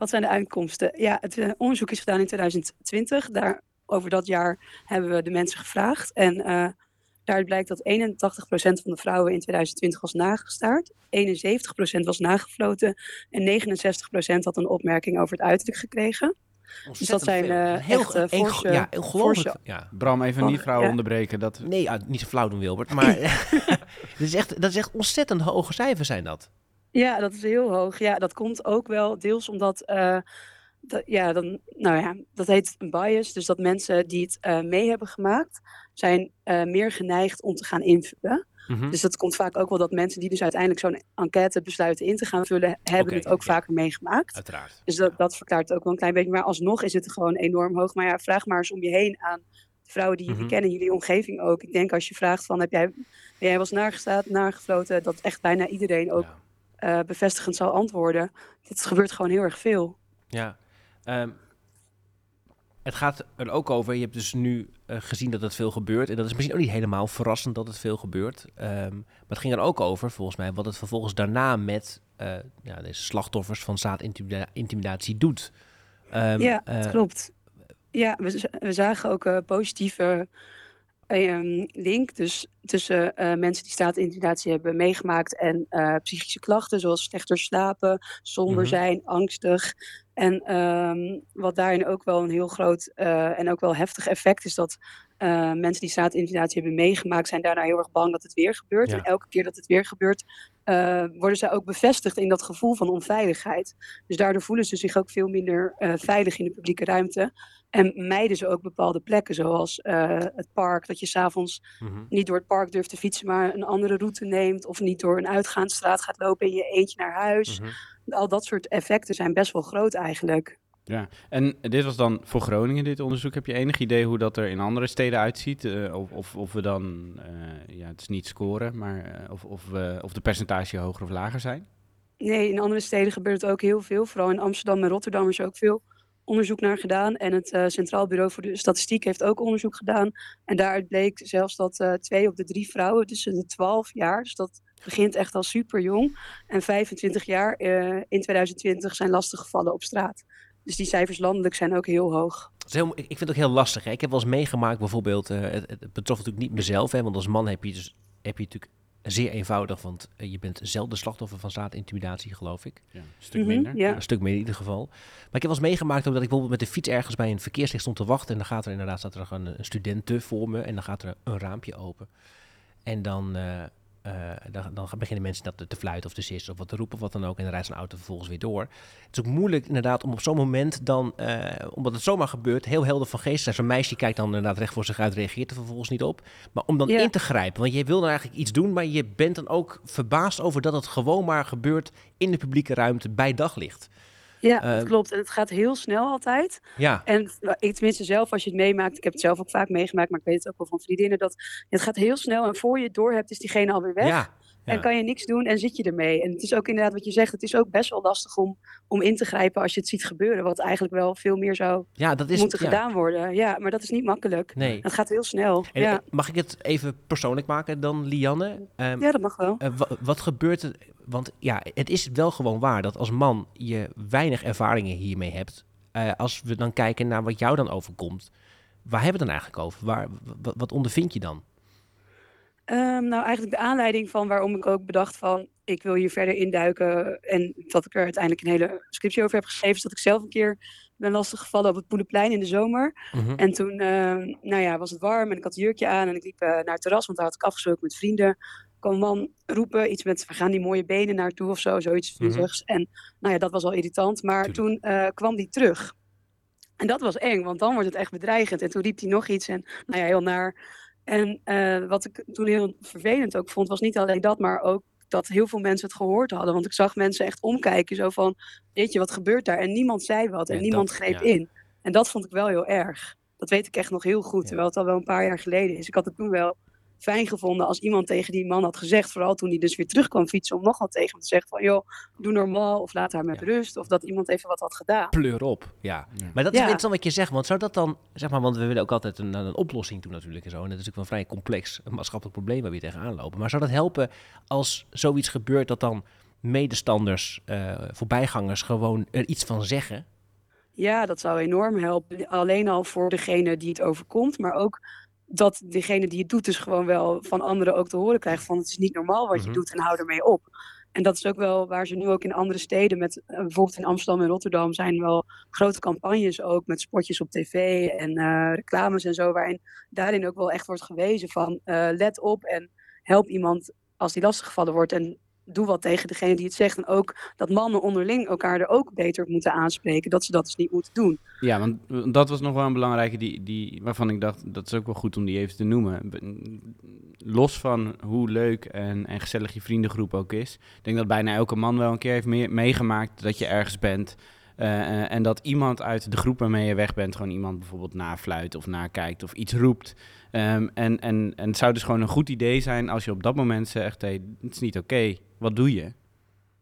Wat zijn de uitkomsten? Ja, het uh, onderzoek is gedaan in 2020. Daar, over dat jaar hebben we de mensen gevraagd. En uh, daaruit blijkt dat 81% van de vrouwen in 2020 was nagestaard. 71% was nagefloten. En 69% had een opmerking over het uiterlijk gekregen. Dus dat zijn uh, heel echt, uh, forse, ja, forse, ja. Bram, even niet vrouwen ja. onderbreken. Dat... Nee, uh, niet zo flauw doen, Wilbert. Maar dat, is echt, dat is echt ontzettend hoge cijfers zijn dat. Ja, dat is heel hoog. Ja, dat komt ook wel deels omdat, uh, dat, ja, dan, nou ja, dat heet een bias. Dus dat mensen die het uh, mee hebben gemaakt, zijn eh, meer geneigd om te gaan invullen. Mhm. Dus dat komt vaak ook wel dat mensen die dus uiteindelijk zo'n enquête besluiten in te gaan vullen, hebben het ook vaker meegemaakt. Uiteraard. Dus dat, dat verklaart het ook wel een klein beetje. Maar alsnog is het gewoon enorm hoog. Maar ja, vraag maar eens om je heen aan de vrouwen die jullie Mhm. kennen, jullie omgeving ook. Ik denk als je vraagt van, heb jij, ben jij wel eens nagestaan, nagefloten, dat echt bijna iedereen ook eh, bevestigend zal antwoorden. Dit gebeurt gewoon heel erg veel. Ja. Ehm, het gaat er ook over, je hebt dus nu eh, gezien dat het veel gebeurt. En dat is misschien ook niet helemaal verrassend dat het veel gebeurt. Ehm, maar het ging er ook over, volgens mij, wat het vervolgens daarna met eh, ja, deze slachtoffers van zaadintimidatie doet. Ehm, ja, dat klopt. Ja, we, we zagen ook positieve ehm, link dus tussen eh, mensen die staatintimidatie hebben meegemaakt en eh, psychische klachten, zoals slechter slapen, somber Mhm. zijn, angstig. En ehm, wat daarin ook wel een heel groot eh, en ook wel heftig effect is dat mensen die staatintimidatie hebben meegemaakt, zijn daarna heel erg bang dat het weer gebeurt. Ja. En elke keer dat het weer gebeurt, worden zij ook bevestigd in dat gevoel van onveiligheid. Dus daardoor voelen ze zich ook veel minder veilig in de publieke ruimte. En mijden ze ook bepaalde plekken, zoals eh, het park, dat je s'avonds Mhm. niet door het park durft te fietsen, maar een andere route neemt. Of niet door een uitgaansstraat gaat lopen in je eentje naar huis. Mhm. Al dat soort effecten zijn best wel groot eigenlijk. Ja, en dit was dan voor Groningen, dit onderzoek. Heb je enig idee hoe dat er in andere steden uitziet? Eh, of, of, of we dan, eh, ja, het is niet scoren, maar of, of, we- of de percentage hoger of lager zijn? Nee, in andere steden gebeurt het ook heel veel. Vooral in Amsterdam en Rotterdam is er ook veel onderzoek naar gedaan. En het eh, Centraal Bureau voor de Statistiek heeft ook onderzoek gedaan. En daaruit bleek zelfs dat eh, twee op de drie vrouwen tussen de 12 jaar, dus dat begint echt al super jong, en 25 jaar eh, in 2020 zijn lastiggevallen op straat. Dus die cijfers landelijk zijn ook heel hoog. Heel, ik vind het ook heel lastig. Hè? Ik heb wel eens meegemaakt, bijvoorbeeld, het, het betrof natuurlijk niet mezelf, hè, want als man heb je, dus, heb je natuurlijk zeer eenvoudig, want eh, je bent zelden slachtoffer van zaadintimidatie, geloof ik. Ja, een stuk Mhm, minder. ja. Een stuk meer in ieder geval. Maar ik heb wel eens meegemaakt ook dat ik bijvoorbeeld met de fiets ergens bij een verkeerslicht stond te wachten. En dan gaat er inderdaad staat er gewoon een studenten voor me en dan gaat er een raampje open. En dan, eh, eh, dan, dan beginnen mensen dat te, te fluiten of te sissen of wat te roepen of wat dan ook. En dan rijdt zo'n auto vervolgens weer door. Het is ook moeilijk inderdaad om op zo'n moment dan, eh, omdat het zomaar gebeurt, heel helder van geest zijn. Zo'n meisje kijkt dan inderdaad recht voor zich uit, reageert er vervolgens niet op. Maar om dan Ja. in te grijpen, want je wil dan eigenlijk iets doen, maar je bent dan ook verbaasd over dat het gewoon maar gebeurt in de publieke ruimte bij daglicht. Ja, dat Eh, klopt. En het gaat heel snel altijd. Ja. En ik tenminste zelf, als je het meemaakt, ik heb het zelf ook vaak meegemaakt, maar ik weet het ook wel van vriendinnen, dat het gaat heel snel en voor je het door hebt, is diegene alweer weg. Ja, En kan je niks doen en zit je ermee. En het is ook inderdaad wat je zegt, het is ook best wel lastig om, om in te grijpen als je het ziet gebeuren, wat eigenlijk wel veel meer zou Ja, dat is moeten ja. gedaan worden. Ja, maar dat is niet makkelijk. Nee. Het gaat heel snel. En, ja. eh, Mag ik het even persoonlijk maken dan, Lianne? Ehm, ja, dat mag wel. eh, wa- wat gebeurt er? Want ja, het is wel gewoon waar dat als man je weinig ervaringen hiermee hebt. Eh, als we dan kijken naar wat jou dan overkomt, waar hebben we het dan eigenlijk over? Waar, wat, wat ondervind je dan? Ehm, nou, eigenlijk de aanleiding van waarom ik ook bedacht van ik wil hier verder induiken en dat ik er uiteindelijk een hele scriptie over heb geschreven, is dat ik zelf een keer ben lastiggevallen op het Poelenplein in de zomer. Mhm. En toen, ehm, nou ja, was het warm en ik had een jurkje aan en ik liep eh, naar het terras, want daar had ik afgesproken met vrienden. Kwam man roepen, iets met we gaan die mooie benen naartoe of zo, zoiets Mhm. vluggigs. En nou ja, dat was al irritant, maar toen eh, kwam die terug. En dat was eng, want dan wordt het echt bedreigend. En toen riep hij nog iets en nou ja, heel naar. En eh, wat ik toen heel vervelend ook vond, was niet alleen dat, maar ook dat heel veel mensen het gehoord hadden. Want ik zag mensen echt omkijken, zo van, weet je, wat gebeurt daar? En niemand zei wat en niemand dat- greep ja. in. En dat vond ik wel heel erg. Dat weet ik echt nog heel goed, terwijl het al wel een paar jaar geleden is. Ik had het toen wel fijn gevonden als iemand tegen die man had gezegd, vooral toen hij dus weer terug kwam fietsen, om nogal tegen hem te zeggen van, joh, doe normaal, of laat haar met rust, of dat iemand even wat had gedaan. Pleur op, ja. Maar dat is Ja. interessant wat je zegt, want zou dat dan, zeg maar, want we willen ook altijd een, een oplossing doen natuurlijk en zo. En dat is natuurlijk wel een vrij complex maatschappelijk probleem waar we hier tegenaan lopen. Maar zou dat helpen als zoiets gebeurt dat dan medestanders, eh, voorbijgangers gewoon er iets van zeggen? Ja, dat zou enorm helpen. Alleen al voor degene die het overkomt, maar ook dat degene die het doet, dus gewoon wel van anderen ook te horen krijgt van het is niet normaal wat Mhm. je doet en hou ermee op. En dat is ook wel waar ze nu ook in andere steden, met, eh, bijvoorbeeld in Amsterdam en Rotterdam, zijn wel grote campagnes ook met spotjes op tv en eh, reclames en zo, waarin daarin ook wel echt wordt gewezen van eh, let op en help iemand als die lastiggevallen wordt. En doe wat tegen degene die het zegt. En ook dat mannen onderling elkaar er ook beter moeten aanspreken. Dat ze dat dus niet moeten doen. Ja, want dat was nog wel een belangrijke die, die, waarvan ik dacht, dat is ook wel goed om die even te noemen. Be- Los van hoe leuk en, en gezellig je vriendengroep ook is. Ik denk dat bijna elke man wel een keer heeft mee- meegemaakt dat je ergens bent. Eh, eh, en dat iemand uit de groep waarmee je weg bent, gewoon iemand bijvoorbeeld nafluit of nakijkt of iets roept. Ehm, en, en, en het zou dus gewoon een goed idee zijn als je op dat moment zegt, hey, het is niet oké, wat doe je?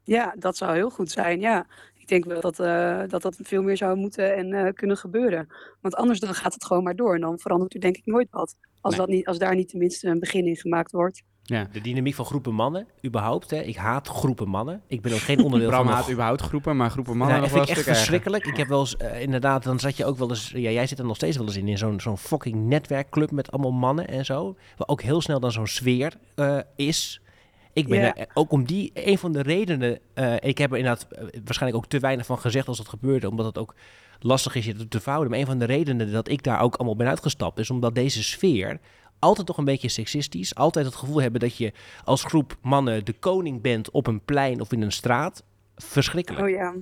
Ja, dat zou heel goed zijn. Ja, ik denk wel dat eh, dat, dat veel meer zou moeten en kunnen gebeuren. Want anders dan gaat het gewoon maar door. En dan verandert er denk ik nooit wat. Als, Nee. dat niet, als daar niet tenminste een begin in gemaakt wordt. Ja. De dynamiek van groepen mannen, überhaupt. Hè. Ik haat groepen mannen. Ik ben ook geen onderdeel Bram van... haat überhaupt groepen, maar groepen mannen Nou, vind ik echt verschrikkelijk. Ik heb wel eens, eh, inderdaad, dan zat je ook wel eens... Ja, jij zit er nog steeds wel eens in, in zo'n zo'n fucking netwerkclub met allemaal mannen en zo. Waar ook heel snel dan zo'n sfeer eh, is. Ik ben er ook om die, een van de redenen... eh, ik heb er inderdaad eh, waarschijnlijk ook te weinig van gezegd als dat gebeurde. Omdat het ook lastig is je te- te vouwen. Maar een van de redenen dat ik daar ook allemaal ben uitgestapt... is omdat deze sfeer altijd toch een beetje seksistisch. Altijd het gevoel hebben dat je als groep mannen de koning bent op een plein of in een straat. Verschrikkelijk. Oh ja.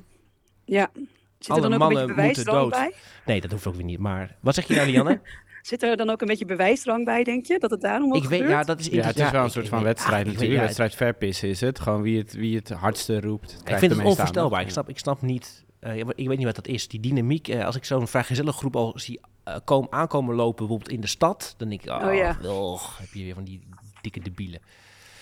Ja. Zit Alle er dan ook een mannen beetje moeten dood. bij? Nee, dat hoeft ook weer niet. Maar wat zeg je nou, Lianne? Zit er dan ook een beetje bewijsdrang bij, denk je? Dat het daarom ook ik weet, gebeurt? ja, dat is Ja, het is wel een soort van wedstrijd weet- natuurlijk. ja, wedstrijd verpissen is het. Gewoon wie het, wie het hardste roept. Ik vind het onvoorstelbaar. Ik snap, ik snap niet. eh, ik weet niet wat dat is. Die dynamiek. eh, als ik zo'n vrijgezelle groep al zie eh, komen, aankomen lopen, bijvoorbeeld in de stad, dan denk ik, oh, Oh ja. wel, heb je weer van die dikke debielen.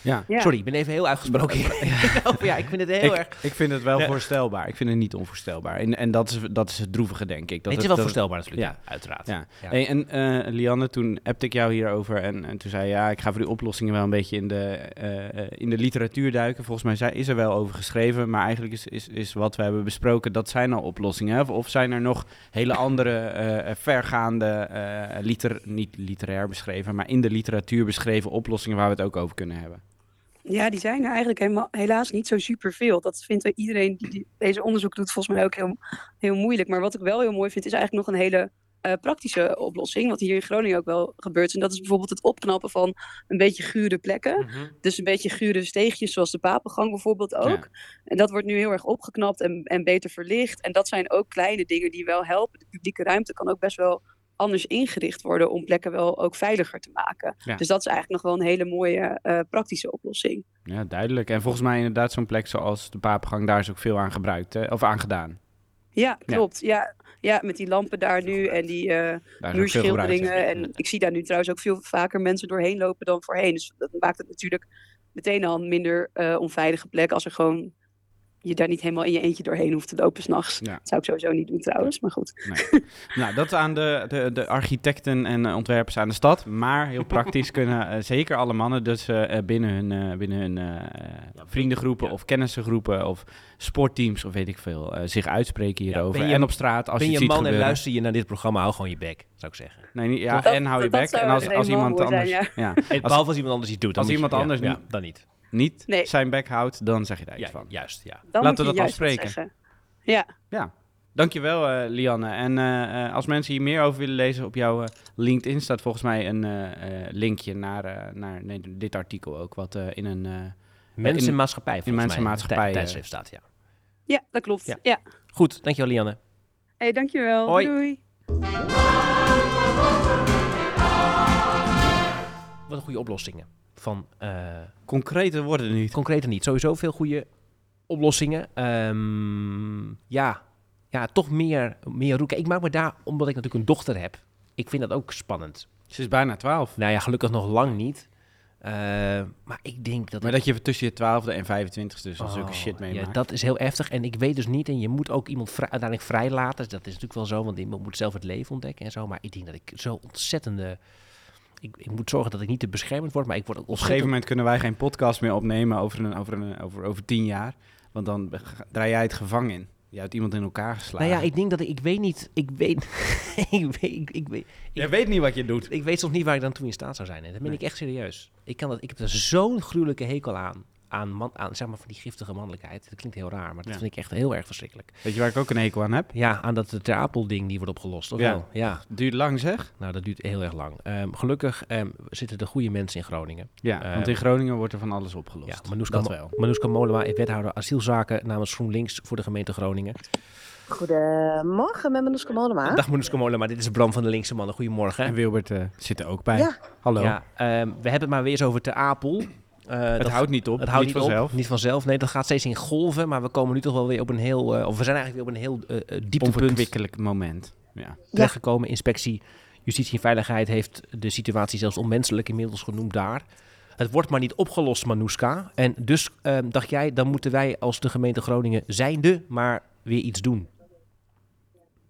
Ja. Ja. Sorry, ik ben even heel uitgesproken. ja, ik vind het heel ik, erg. ik vind het wel Ja. voorstelbaar. Ik vind het niet onvoorstelbaar. En, en dat, is, dat is het droevige, denk ik. Dat het is wel dat- voorstelbaar natuurlijk, Ja. uiteraard. Ja. Ja. Hey, en eh, Lianne, toen appte ik jou hierover en, en toen zei je, ja, ik ga voor die oplossingen wel een beetje in de, eh, eh, in de literatuur duiken. Volgens mij is er wel over geschreven, maar eigenlijk is, is, is wat we hebben besproken, dat zijn al oplossingen. Of, of zijn er nog hele andere eh, vergaande, eh, liter, niet literair beschreven, maar in de literatuur beschreven oplossingen waar we het ook over kunnen hebben? Ja, die zijn er eigenlijk helemaal, helaas niet zo superveel. Dat vindt iedereen die, deze onderzoek doet volgens mij ook heel, heel moeilijk. Maar wat ik wel heel mooi vind, is eigenlijk nog een hele eh, praktische oplossing. Wat hier in Groningen ook wel gebeurt. En dat is bijvoorbeeld het opknappen van een beetje gure plekken. Mhm. Dus een beetje gure steegjes, zoals de Papengang bijvoorbeeld ook. Ja. En dat wordt nu heel erg opgeknapt en, en beter verlicht. En dat zijn ook kleine dingen die wel helpen. De publieke ruimte kan ook best wel anders ingericht worden om plekken wel ook veiliger te maken. Ja. Dus dat is eigenlijk nog wel een hele mooie eh, praktische oplossing. Ja, duidelijk. En volgens mij inderdaad zo'n plek zoals de Papengang, daar is ook veel aan gebruikt, hè? of aan gedaan. Ja, klopt. Ja. Ja, met die lampen daar nu en die gebruikt. muurschilderingen. En ik zie daar nu trouwens ook veel vaker mensen doorheen lopen dan voorheen. Dus dat maakt het natuurlijk meteen al een minder eh, onveilige plek als er gewoon je daar niet helemaal in je eentje doorheen hoeft te lopen s'nachts. Ja. Dat zou ik sowieso niet doen trouwens, maar goed. Nee. nou, dat aan de, de, de architecten en eh, ontwerpers aan de stad. Maar heel praktisch kunnen eh, zeker alle mannen dus eh, eh, binnen hun, eh, binnen hun eh, vriendengroepen of kennissengroepen of sportteams of weet ik veel, eh, zich uitspreken hierover. ben je- en op straat als je je het ziet man en gebeuren. luister je naar dit programma, hou gewoon je bek, zou ik zeggen. Nee, niet, ja, en hou je dat bek. En als, als iemand anders... zijn, ja. En behalve als iemand anders iets doet. Dan als iemand anders ja, niet- ja, dan niet. Niet Nee. zijn bek houdt, dan zeg je daar iets Ja, van. juist, ja. Dan Laten we dat afspreken. zeggen. Ja, Ja, dankjewel eh, Lianne. En eh, eh, als mensen hier meer over willen lezen, op jouw eh, LinkedIn staat volgens mij een eh, eh, linkje naar, eh, naar nee, dit artikel ook, wat eh, in een... eh, Mensen in- in volgens Mensen en mij, Maatschappij, tij- eh. tijdschrift staat, ja. ja dat klopt. Ja. Ja. Goed, dankjewel Lianne. Hey, dankjewel. Hoi. Doei. Wat een goede oplossingen. Van, eh Concrete worden niet. concrete niet. Sowieso veel goede oplossingen. Ehm, ja. ja, toch meer, meer roeken. Ik maak me daar, omdat ik natuurlijk een dochter heb, ik vind dat ook spannend. Ze is bijna 12. Nou ja, gelukkig nog lang niet. Eh, maar ik denk dat... Maar dat je tussen je 12e en 25e dus al zulke Oh, shit meemaakt. Ja, dat is heel heftig. En ik weet dus niet, en je moet ook iemand vrij, uiteindelijk vrijlaten. Dat is natuurlijk wel zo, want iemand moet zelf het leven ontdekken en zo. Maar ik denk dat ik zo ontzettende... Ik, ik moet zorgen dat ik niet te beschermend word, maar ik word ook Op een gegeven moment kunnen wij geen podcast meer opnemen over, een, over, een, over, over tien jaar. Want dan draai jij het gevangen in. Je hebt iemand in elkaar geslagen. Nou ja, ik denk dat ik... Ik weet niet... Ik weet... ik weet... Ik, ik weet Jij weet niet wat je doet. ik weet soms niet waar ik dan toe in staat zou zijn. En dat ben Nee. ik echt serieus. Ik, kan dat, ik heb er zo'n gruwelijke hekel aan. Aan, man, aan zeg maar, van die giftige mannelijkheid. Dat klinkt heel raar, maar dat Ja. vind ik echt heel erg verschrikkelijk. Weet je waar ik ook een hekel aan heb? Ja, aan dat Ter Apel-ding die wordt opgelost, of Ja. wel? Ja. Duurt lang zeg? Nou, dat duurt heel erg lang. Ehm, gelukkig ehm, zitten er goede mensen in Groningen. Ja, Ehm, want in Groningen wordt er van alles opgelost. Ja, Manouska, dat wel. Manouska Molewa is wethouder asielzaken namens GroenLinks voor de gemeente Groningen. Goedemorgen, met Manouska Mollema. Dag Manouska Molewa, dit is Bram van de Linkse Mannen. Goedemorgen. En Wilbert eh, zit er ook bij. Ja. Hallo. Ja, ehm, we hebben het maar weer eens over Ter Apel. Eh, Het dat- houdt niet op, Het houdt niet niet, vanzelf. op. Niet vanzelf. Nee, dat gaat steeds in golven. Maar we komen nu toch wel weer op een heel... eh, of we zijn eigenlijk weer op een heel dieptepunt Onverkwikkelijk moment. Ja. terechtgekomen. Inspectie Justitie en Veiligheid heeft de situatie zelfs onmenselijk inmiddels genoemd daar. Het wordt maar niet opgelost, Manouska. En dus ehm, dacht jij, dan moeten wij als de gemeente Groningen zijnde maar weer iets doen.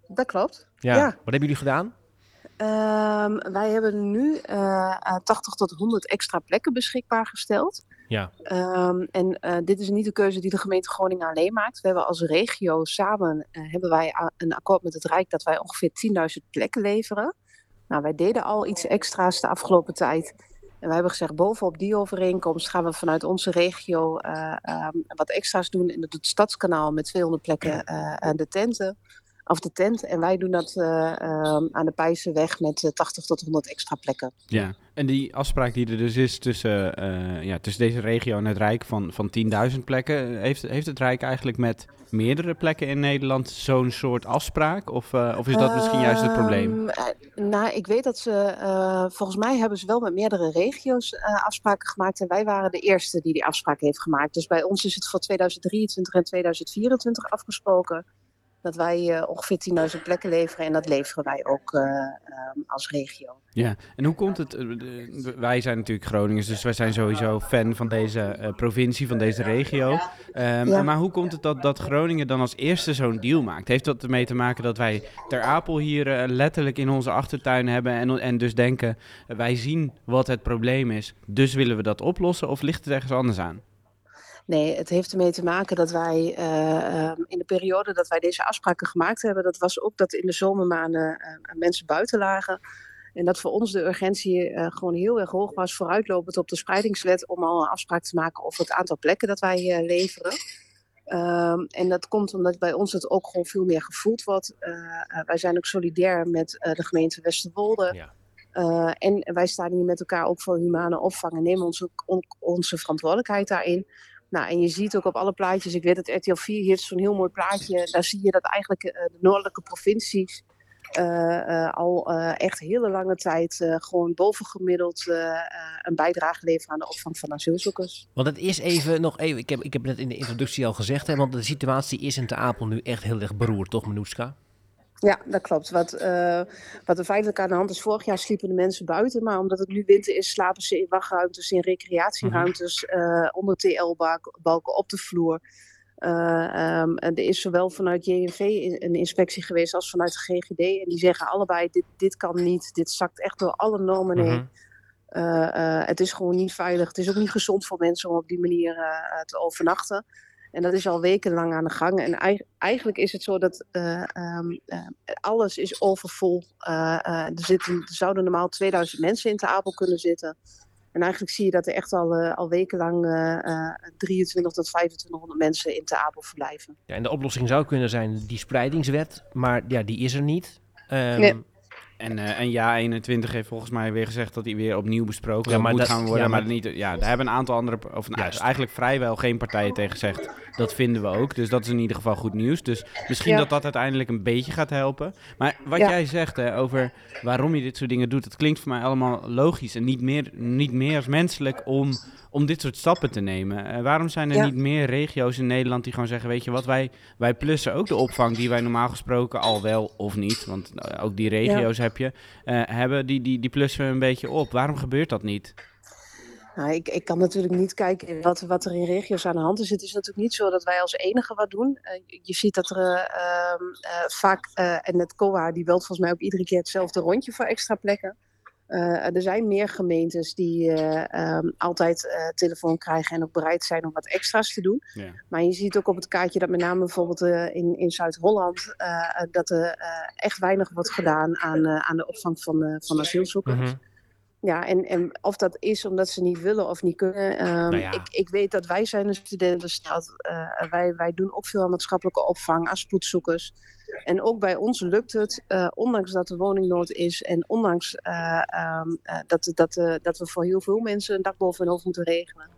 Dat klopt. Ja. Ja. Wat hebben jullie gedaan? Ehm, wij hebben nu eh, eh, 80 tot 100 extra plekken beschikbaar gesteld. Ja. Ehm, en eh, dit is niet de keuze die de gemeente Groningen alleen maakt. We hebben als regio samen eh, hebben wij een akkoord met het Rijk dat wij ongeveer 10.000 plekken leveren. Nou, wij deden al iets extra's de afgelopen tijd. En wij hebben gezegd, bovenop die overeenkomst gaan we vanuit onze regio eh, ehm, wat extra's doen in het Stadskanaal met 200 plekken eh, aan de tenten. Of de tent. En wij doen dat eh, ehm, aan de Pijzenweg met eh, 80 tot 100 extra plekken. Ja, en die afspraak die er dus is tussen, eh, ja, tussen deze regio en het Rijk van, van 10.000 plekken, heeft, heeft het Rijk eigenlijk met meerdere plekken in Nederland zo'n soort afspraak? Of, eh, of is dat misschien juist het probleem? Ehm, eh, nou, ik weet dat ze, eh, volgens mij hebben ze wel met meerdere regio's eh, afspraken gemaakt. En wij waren de eerste die die afspraak heeft gemaakt. Dus bij ons is het voor 2023 en 2024 afgesproken. Dat wij eh, ongeveer 10.000 plekken leveren. En dat leveren wij ook eh, ehm, als regio. Ja, en hoe komt het? eh, wij zijn natuurlijk Groningers, dus wij zijn sowieso fan van deze eh, provincie, van deze regio. Ehm, Ja. Maar hoe komt het dat, dat Groningen dan als eerste zo'n deal maakt? Heeft dat ermee te maken dat wij Ter Apel hier letterlijk in onze achtertuin hebben en, en dus denken, wij zien wat het probleem is, dus willen we dat oplossen? Of ligt het ergens anders aan? Nee, het heeft ermee te maken dat wij eh, ehm, in de periode dat wij deze afspraken gemaakt hebben, dat was ook dat in de zomermaanden eh, mensen buiten lagen. En dat voor ons de urgentie eh, gewoon heel erg hoog was, vooruitlopend op de spreidingswet, om al een afspraak te maken over het aantal plekken dat wij eh, leveren. Ehm, en dat komt omdat bij ons het ook gewoon veel meer gevoeld wordt. Eh, eh, wij zijn ook solidair met eh, de gemeente Westerwolde. Eh, en wij staan hier met elkaar ook voor humane opvang en nemen onze, on- onze verantwoordelijkheid daarin. Nou, en je ziet ook op alle plaatjes, ik weet dat RTL 4 heeft zo'n heel mooi plaatje. Daar zie je dat eigenlijk eh, de noordelijke provincies eh, eh, al echt hele lange tijd gewoon bovengemiddeld een bijdrage leveren aan de opvang van asielzoekers. Want het is even nog even, ik heb, ik heb net in de introductie al gezegd, hè, want de situatie is in Ter Apel nu echt heel erg beroerd, toch Manouska? Ja, dat klopt. Wat, eh, wat er feitelijk aan de hand is, vorig jaar sliepen de mensen buiten, maar omdat het nu winter is, slapen ze in wachtruimtes, in recreatieruimtes, eh, onder TL-balken op de vloer. Eh, ehm, er is zowel vanuit JNV een inspectie geweest als vanuit de GGD. En die zeggen allebei, dit, dit kan niet, dit zakt echt door alle normen heen. Mhm. Het is gewoon niet veilig. Het is ook niet gezond voor mensen om op die manier te overnachten. En dat is al wekenlang aan de gang. En eig- eigenlijk is het zo dat eh, ehm, eh, alles is overvol. Eh, er, zitten, er zouden normaal 2000 mensen in Ter Apel kunnen zitten. En eigenlijk zie je dat er echt al, al wekenlang eh eh 23 tot 2500 mensen in Ter Apel verblijven. Ja, en de oplossing zou kunnen zijn die spreidingswet, maar ja, die is er niet. Ehm, Nee. En, eh, en ja, 21 heeft volgens mij weer gezegd dat hij weer opnieuw besproken Ja, maar moet dat- gaan worden. ja, maar maar- niet, ja, daar hebben een aantal andere, of nou, eigenlijk vrijwel geen partijen tegen gezegd. Dat vinden we ook. Dus dat is in ieder geval goed nieuws. Dus misschien Ja. dat dat uiteindelijk een beetje gaat helpen. Maar wat Ja. jij zegt hè, over waarom je dit soort dingen doet, dat klinkt voor mij allemaal logisch en niet meer, niet meer als menselijk om, om dit soort stappen te nemen. Eh, waarom zijn er Ja. niet meer regio's in Nederland die gewoon zeggen, weet je wat, wij, wij plussen ook de opvang die wij normaal gesproken al wel of niet, want eh, ook die regio's heb je, eh, hebben, die, die, die plussen we een beetje op. Waarom gebeurt dat niet? Nou, ik, ik kan natuurlijk niet kijken wat, wat er in regio's aan de hand is. Het is natuurlijk niet zo dat wij als enige wat doen. Eh, je- ziet dat er eh, ehm, eh, vaak, en het COA die belt volgens mij ook iedere keer hetzelfde rondje voor extra plekken. Eh, er zijn meer gemeentes die eh, ehm, altijd eh, telefoon krijgen en ook bereid zijn om wat extra's te doen. Ja. Maar je ziet ook op het kaartje dat met name bijvoorbeeld in, in Zuid-Holland, dat er echt weinig wordt gedaan aan, aan de opvang van, van asielzoekers. Mhm. ja, en, en of dat is omdat ze niet willen of niet kunnen. Ehm, Nou ja. ik, ik weet dat wij zijn een studentenstad. Wij, wij doen ook veel aan maatschappelijke opvang, als spoedzoekers. En ook bij ons lukt het, eh, ondanks dat er woningnood is en ondanks eh, ehm, eh, dat, dat, dat we voor heel veel mensen een dak boven hun hoofd moeten regelen,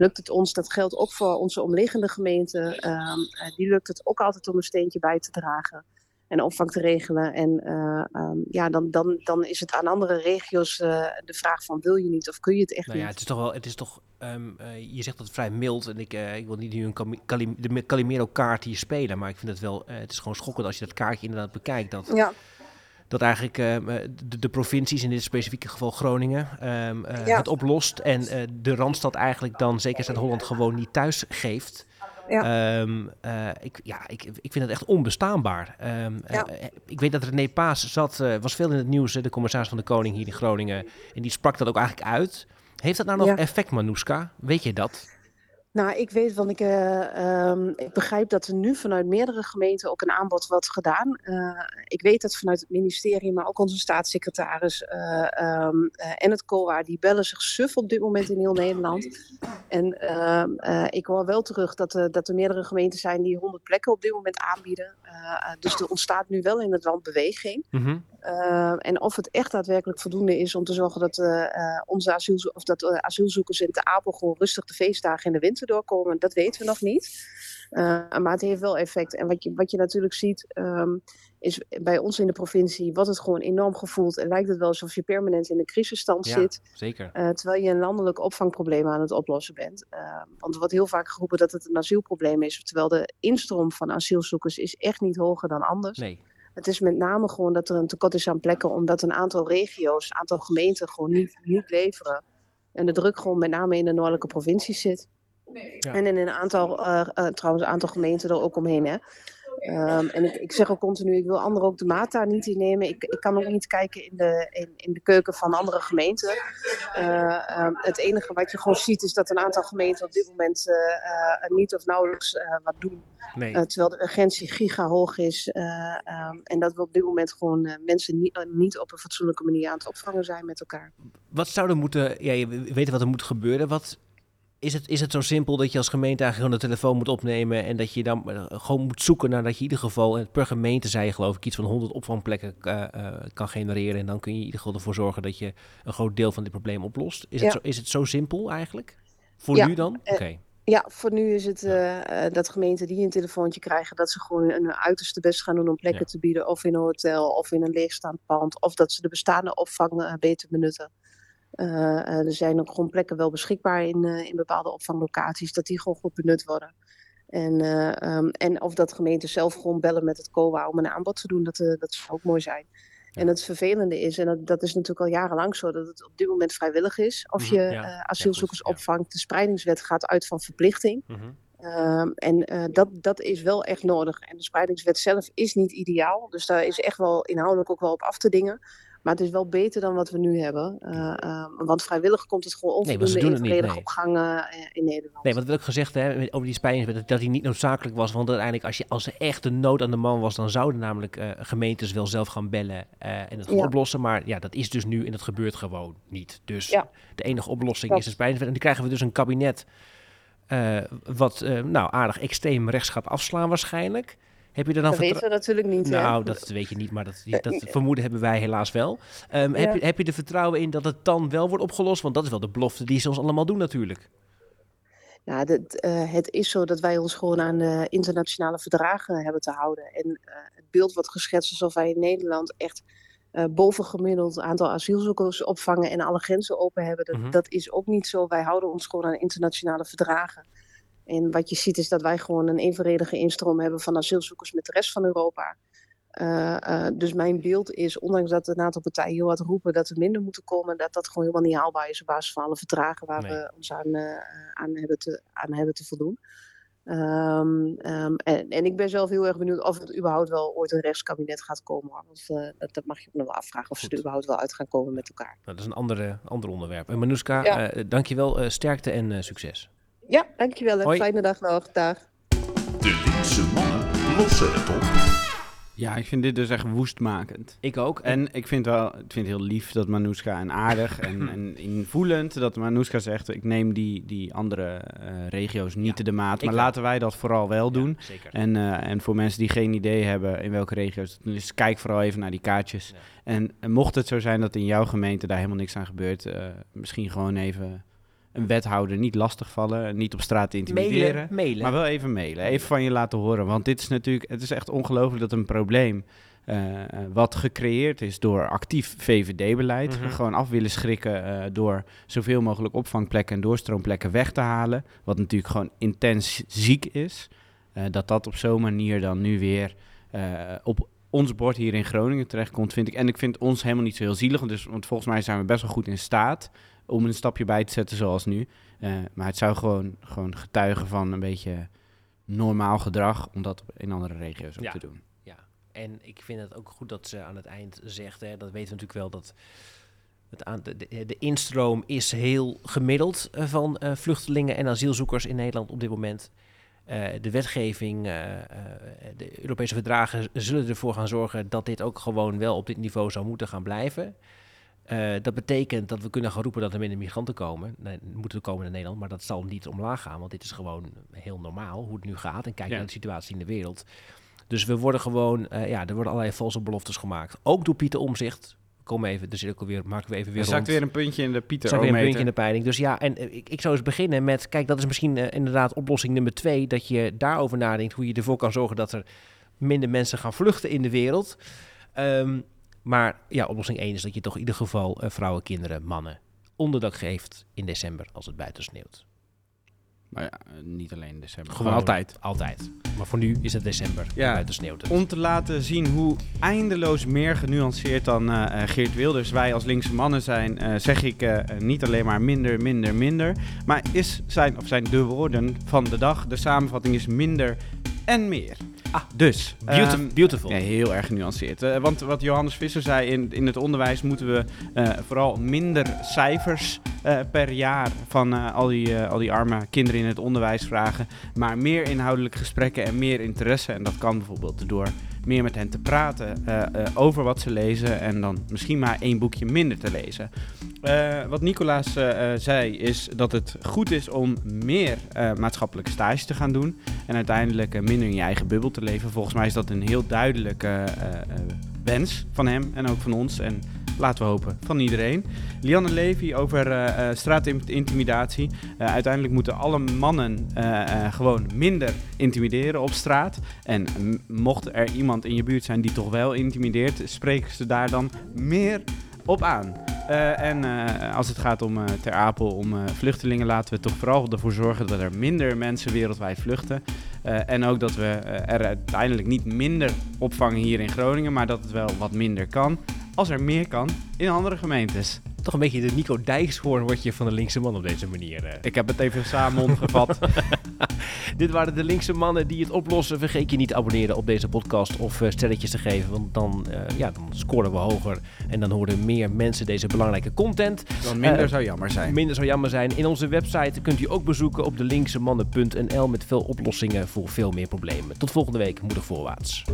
lukt het ons, dat geldt ook voor onze omliggende gemeenten, ehm, eh, die lukt het ook altijd om een steentje bij te dragen en opvang te regelen. En eh, ehm, ja, dan, dan, dan is het aan andere regio's eh, de vraag van wil je niet of kun je het echt Nou ja, niet. het is toch wel, het is toch, ehm, eh, je zegt dat het vrij mild en ik, ik wil niet nu een de Calimero kaart hier spelen, maar ik vind het wel, het is gewoon schokkend als je dat kaartje inderdaad bekijkt. Dat, Ja. dat eigenlijk ehm, eh, de, de provincies, in dit specifieke geval Groningen, Ja. het oplost en de Randstad eigenlijk dan, zeker Zuid-Holland, gewoon niet thuis geeft. Ja. Ehm, eh, ik, ja, ik, ik vind het echt onbestaanbaar. Ehm, eh, ik weet dat René Paas zat, eh, was veel in het nieuws, de commissaris van de Koning hier in Groningen. En die sprak dat ook eigenlijk uit. Heeft dat nou nog Ja. effect, Manouska? Weet je dat? Nou, ik weet, want ik, eh, ehm, ik begrijp dat er nu vanuit meerdere gemeenten ook een aanbod wordt gedaan. Eh, ik weet dat vanuit het ministerie, maar ook onze staatssecretaris eh, ehm, eh, en het COA, die bellen zich suf op dit moment in heel Nederland. En ehm, eh, ik hoor wel terug dat, dat er meerdere gemeenten zijn die 100 plekken op dit moment aanbieden. Eh, eh, dus er ontstaat nu wel in het land beweging. Uh, en of het echt daadwerkelijk voldoende is om te zorgen dat, onze asielzo of dat asielzoekers in Te Apel gewoon rustig de feestdagen in de winter doorkomen, dat weten we nog niet. Uh, maar het heeft wel effect. En wat je, wat je natuurlijk ziet, um, is bij ons in de provincie wordt het gewoon enorm gevoeld. En lijkt het wel alsof je permanent in een crisisstand Ja, zit. zeker. Uh, terwijl je een landelijk opvangprobleem aan het oplossen bent. Uh, want er wordt heel vaak geroepen dat het een asielprobleem is. Terwijl de instroom van asielzoekers is echt niet hoger dan anders. Nee. Het is met name gewoon dat er een tekort is aan plekken, omdat een aantal regio's, een aantal gemeenten gewoon niet, niet leveren. En de druk gewoon met name in de noordelijke provincies zit. Ja. En in een aantal, uh, uh, trouwens, een aantal gemeenten er ook omheen. Hè. Um, en ik, ik, zeg ook continu, ik wil anderen ook de maat daar niet in nemen. Ik, ik kan ook niet kijken in de, in, in de keuken van andere gemeenten. Uh, um, het enige wat je gewoon ziet is dat een aantal gemeenten op dit moment uh, niet of nauwelijks wat doen. Nee. terwijl de urgentie giga hoog is. Um, en dat we op dit moment gewoon mensen niet, niet op een fatsoenlijke manier aan het opvangen zijn met elkaar. Wat zou er moeten, ja, je weet wat er moet gebeuren. Wat, is het, is het zo simpel dat je als gemeente eigenlijk gewoon de telefoon moet opnemen en dat je dan uh, gewoon moet zoeken naar dat je in ieder geval, per gemeente zei je geloof ik, iets van 100 opvangplekken uh, uh, kan genereren en dan kun je in ieder geval ervoor zorgen dat je een groot deel van dit probleem oplost. Is, ja. het, zo, is het zo simpel eigenlijk? Voor ja. nu dan? Oké. Okay. Ja, voor nu is het dat gemeenten die een telefoontje krijgen, dat ze gewoon hun uiterste best gaan doen om plekken ja. te bieden. Of in een hotel, of in een leegstaand pand. Of dat ze de bestaande opvang beter benutten. Uh, er zijn ook gewoon plekken wel beschikbaar in, in bepaalde opvanglocaties, dat die gewoon goed benut worden. En, um, en of dat gemeenten zelf gewoon bellen met het COA om een aanbod te doen, dat, dat zou ook mooi zijn. Ja. En het vervelende is, en dat, dat, is natuurlijk al jarenlang zo, dat het op dit moment vrijwillig is of je ja. uh, asielzoekers ja, opvangt. De spreidingswet gaat uit van verplichting. Mm -hmm. um, en uh, dat, dat is wel echt nodig. En de spreidingswet zelf is niet ideaal, dus daar is echt wel inhoudelijk ook wel op af te dingen. Maar het is wel beter dan wat we nu hebben. Uh, uh, want vrijwillig komt het gewoon onvoldoende nee, evenredig nee. op gang uh, in Nederland. Nee, wat wil ik gezegd hè, over die spijningswet, dat die niet noodzakelijk was. Want uiteindelijk, als, je, als er echt een nood aan de man was, dan zouden namelijk uh, gemeentes wel zelf gaan bellen en het ja. oplossen. Maar ja, dat is dus nu en dat gebeurt gewoon niet. Dus ja. de enige oplossing is de spijningswet. En nu krijgen we dus een kabinet uh, wat nou aardig extreem rechts gaat afslaan waarschijnlijk. Heb je er dan dat weten we natuurlijk niet. Nou, hè? dat weet je niet, maar dat, dat vermoeden hebben wij helaas wel. Um, ja. heb, je, heb je er vertrouwen in dat het dan wel wordt opgelost? Want dat is wel de belofte die ze ons allemaal doen natuurlijk. Ja, dit, uh, het is zo dat wij ons gewoon aan de internationale verdragen hebben te houden. En uh, het beeld wordt geschetst alsof wij in Nederland echt bovengemiddeld aantal asielzoekers opvangen en alle grenzen open hebben. Dat, mm -hmm. dat is ook niet zo. Wij houden ons gewoon aan internationale verdragen. En wat je ziet is dat wij gewoon een evenredige instroom hebben van asielzoekers met de rest van Europa. Uh, uh, dus mijn beeld is, ondanks dat een aantal partijen heel hard roepen dat er minder moeten komen, dat dat gewoon helemaal niet haalbaar is op basis van alle verdragen waar nee. we ons aan, uh, aan, hebben, te, aan hebben te voldoen. Um, um, en, en, ik ben zelf heel erg benieuwd of het überhaupt wel ooit een rechtskabinet gaat komen. Of, dat, dat, mag je ook nog wel afvragen of Goed. ze er überhaupt wel uit gaan komen met elkaar. Nou, dat is een andere, ander onderwerp. Manuska, ja. dankjewel, sterkte en succes. Ja, dankjewel. Hoi. Fijne dag nog. Dag. De linkse mannen lossen het op. Ja, ik vind dit dus echt woestmakend. Ik ook. En ik vind wel, ik vind het heel lief dat Manouska en aardig en, en invoelend dat Manouska zegt, ik neem die, die andere eh, regio's niet te de maat. Maar laten wij dat vooral wel doen. zeker. En, eh, en voor mensen die geen idee hebben in welke regio's, dus kijk vooral even naar die kaartjes. En, en mocht het zo zijn dat in jouw gemeente daar helemaal niks aan gebeurt, eh, misschien gewoon even een wethouder niet lastigvallen, niet op straat intimideren. Mailen, mailen. Maar wel even mailen, even van je laten horen. Want dit is natuurlijk, het is echt ongelooflijk dat een probleem eh, eh, wat gecreëerd is door actief VVD-beleid. Mhm. Gewoon af willen schrikken eh, door zoveel mogelijk opvangplekken en doorstroomplekken weg te halen. Wat natuurlijk gewoon intens ziek is. Dat dat op zo'n manier dan nu weer op ons bord hier in Groningen terechtkomt, vind ik. En ik vind ons helemaal niet zo heel zielig. Dus, want volgens mij zijn we best wel goed in staat om een stapje bij te zetten zoals nu. Eh, maar het zou gewoon, gewoon getuigen van een beetje normaal gedrag om dat in andere regio's ook Ja. te doen. Ja, en ik vind het ook goed dat ze aan het eind zegt, hè, dat weten we natuurlijk wel, dat het aan, de, de, de instroom is heel gemiddeld eh, van eh, vluchtelingen en asielzoekers in Nederland op dit moment. De wetgeving, de Europese verdragen zullen ervoor gaan zorgen dat dit ook gewoon wel op dit niveau zou moeten gaan blijven. Eh, dat betekent dat we kunnen gaan roepen dat er minder migranten komen. Nee, moeten komen naar Nederland, maar dat zal niet omlaag gaan, want dit is gewoon heel normaal hoe het nu gaat. En kijk Ja. naar de situatie in de wereld. Dus we worden gewoon, eh, ja, er worden allerlei valse beloftes gemaakt. Ook door Pieter Omzicht. Kom even, dus ook alweer, maken we even weer Er zakt weer een puntje in de Pieter Zakt weer een puntje in de peiling. Dus ja, en eh, ik, ik zou eens beginnen met, kijk, dat is misschien inderdaad oplossing nummer twee, dat je daarover nadenkt hoe je ervoor kan zorgen dat er minder mensen gaan vluchten in de wereld. Ehm, maar ja, oplossing één is dat je toch in ieder geval eh, vrouwen, kinderen, mannen onderdak geeft in december als het buiten sneeuwt. Maar ja, eh, niet alleen in december. Gewoon altijd. Altijd. Maar voor nu is het december. Ja, buiten sneeuwt het. om te laten zien hoe eindeloos meer genuanceerd dan eh, Geert Wilders wij als linkse mannen zijn, zeg ik niet alleen maar minder, minder, minder. Maar is zijn, of zijn de woorden van de dag, de samenvatting is minder en meer. Ah, dus. Beautif- ehm, beautiful. Heel erg genuanceerd. Eh, want wat Johannes Visser zei, in, in het onderwijs moeten we eh, vooral minder cijfers eh, per jaar van al, die, al die arme kinderen in het onderwijs vragen. Maar meer inhoudelijke gesprekken en meer interesse. En dat kan bijvoorbeeld door meer met hen te praten eh, eh, over wat ze lezen. En dan misschien maar één boekje minder te lezen. Eh, wat Nicolaas zei is dat het goed is om meer maatschappelijke stage te gaan doen. En uiteindelijk minder in je eigen bubbel te leven. Volgens mij is dat een heel duidelijke wens van hem en ook van ons. En laten we hopen van iedereen. Lianne Levy over eh, eh, straatintimidatie. Eh, uiteindelijk moeten alle mannen gewoon minder intimideren op straat. En mocht er iemand in je buurt zijn die toch wel intimideert, spreken ze daar dan meer op aan. En als het gaat om Ter Apel, om vluchtelingen, laten we toch vooral ervoor zorgen dat er minder mensen wereldwijd vluchten. En ook dat we er uiteindelijk niet minder opvangen hier in Groningen, maar dat het wel wat minder kan. Als er meer kan in andere gemeentes. Toch een beetje de Nico Dijkshoorn word je van de linkse man op deze manier. eh. Ik heb het even samen omgevat. Dit waren de linkse mannen die het oplossen. Vergeet je niet te abonneren op deze podcast of eh, sterretjes te geven. Want dan, eh, ja, dan scoren we hoger. En dan horen meer mensen deze belangrijke content. Dan minder zou jammer zijn. Minder zou jammer zijn. In onze website kunt u ook bezoeken op de linksemannen.nl met veel oplossingen voor veel meer problemen. Tot volgende week, moedig voorwaarts.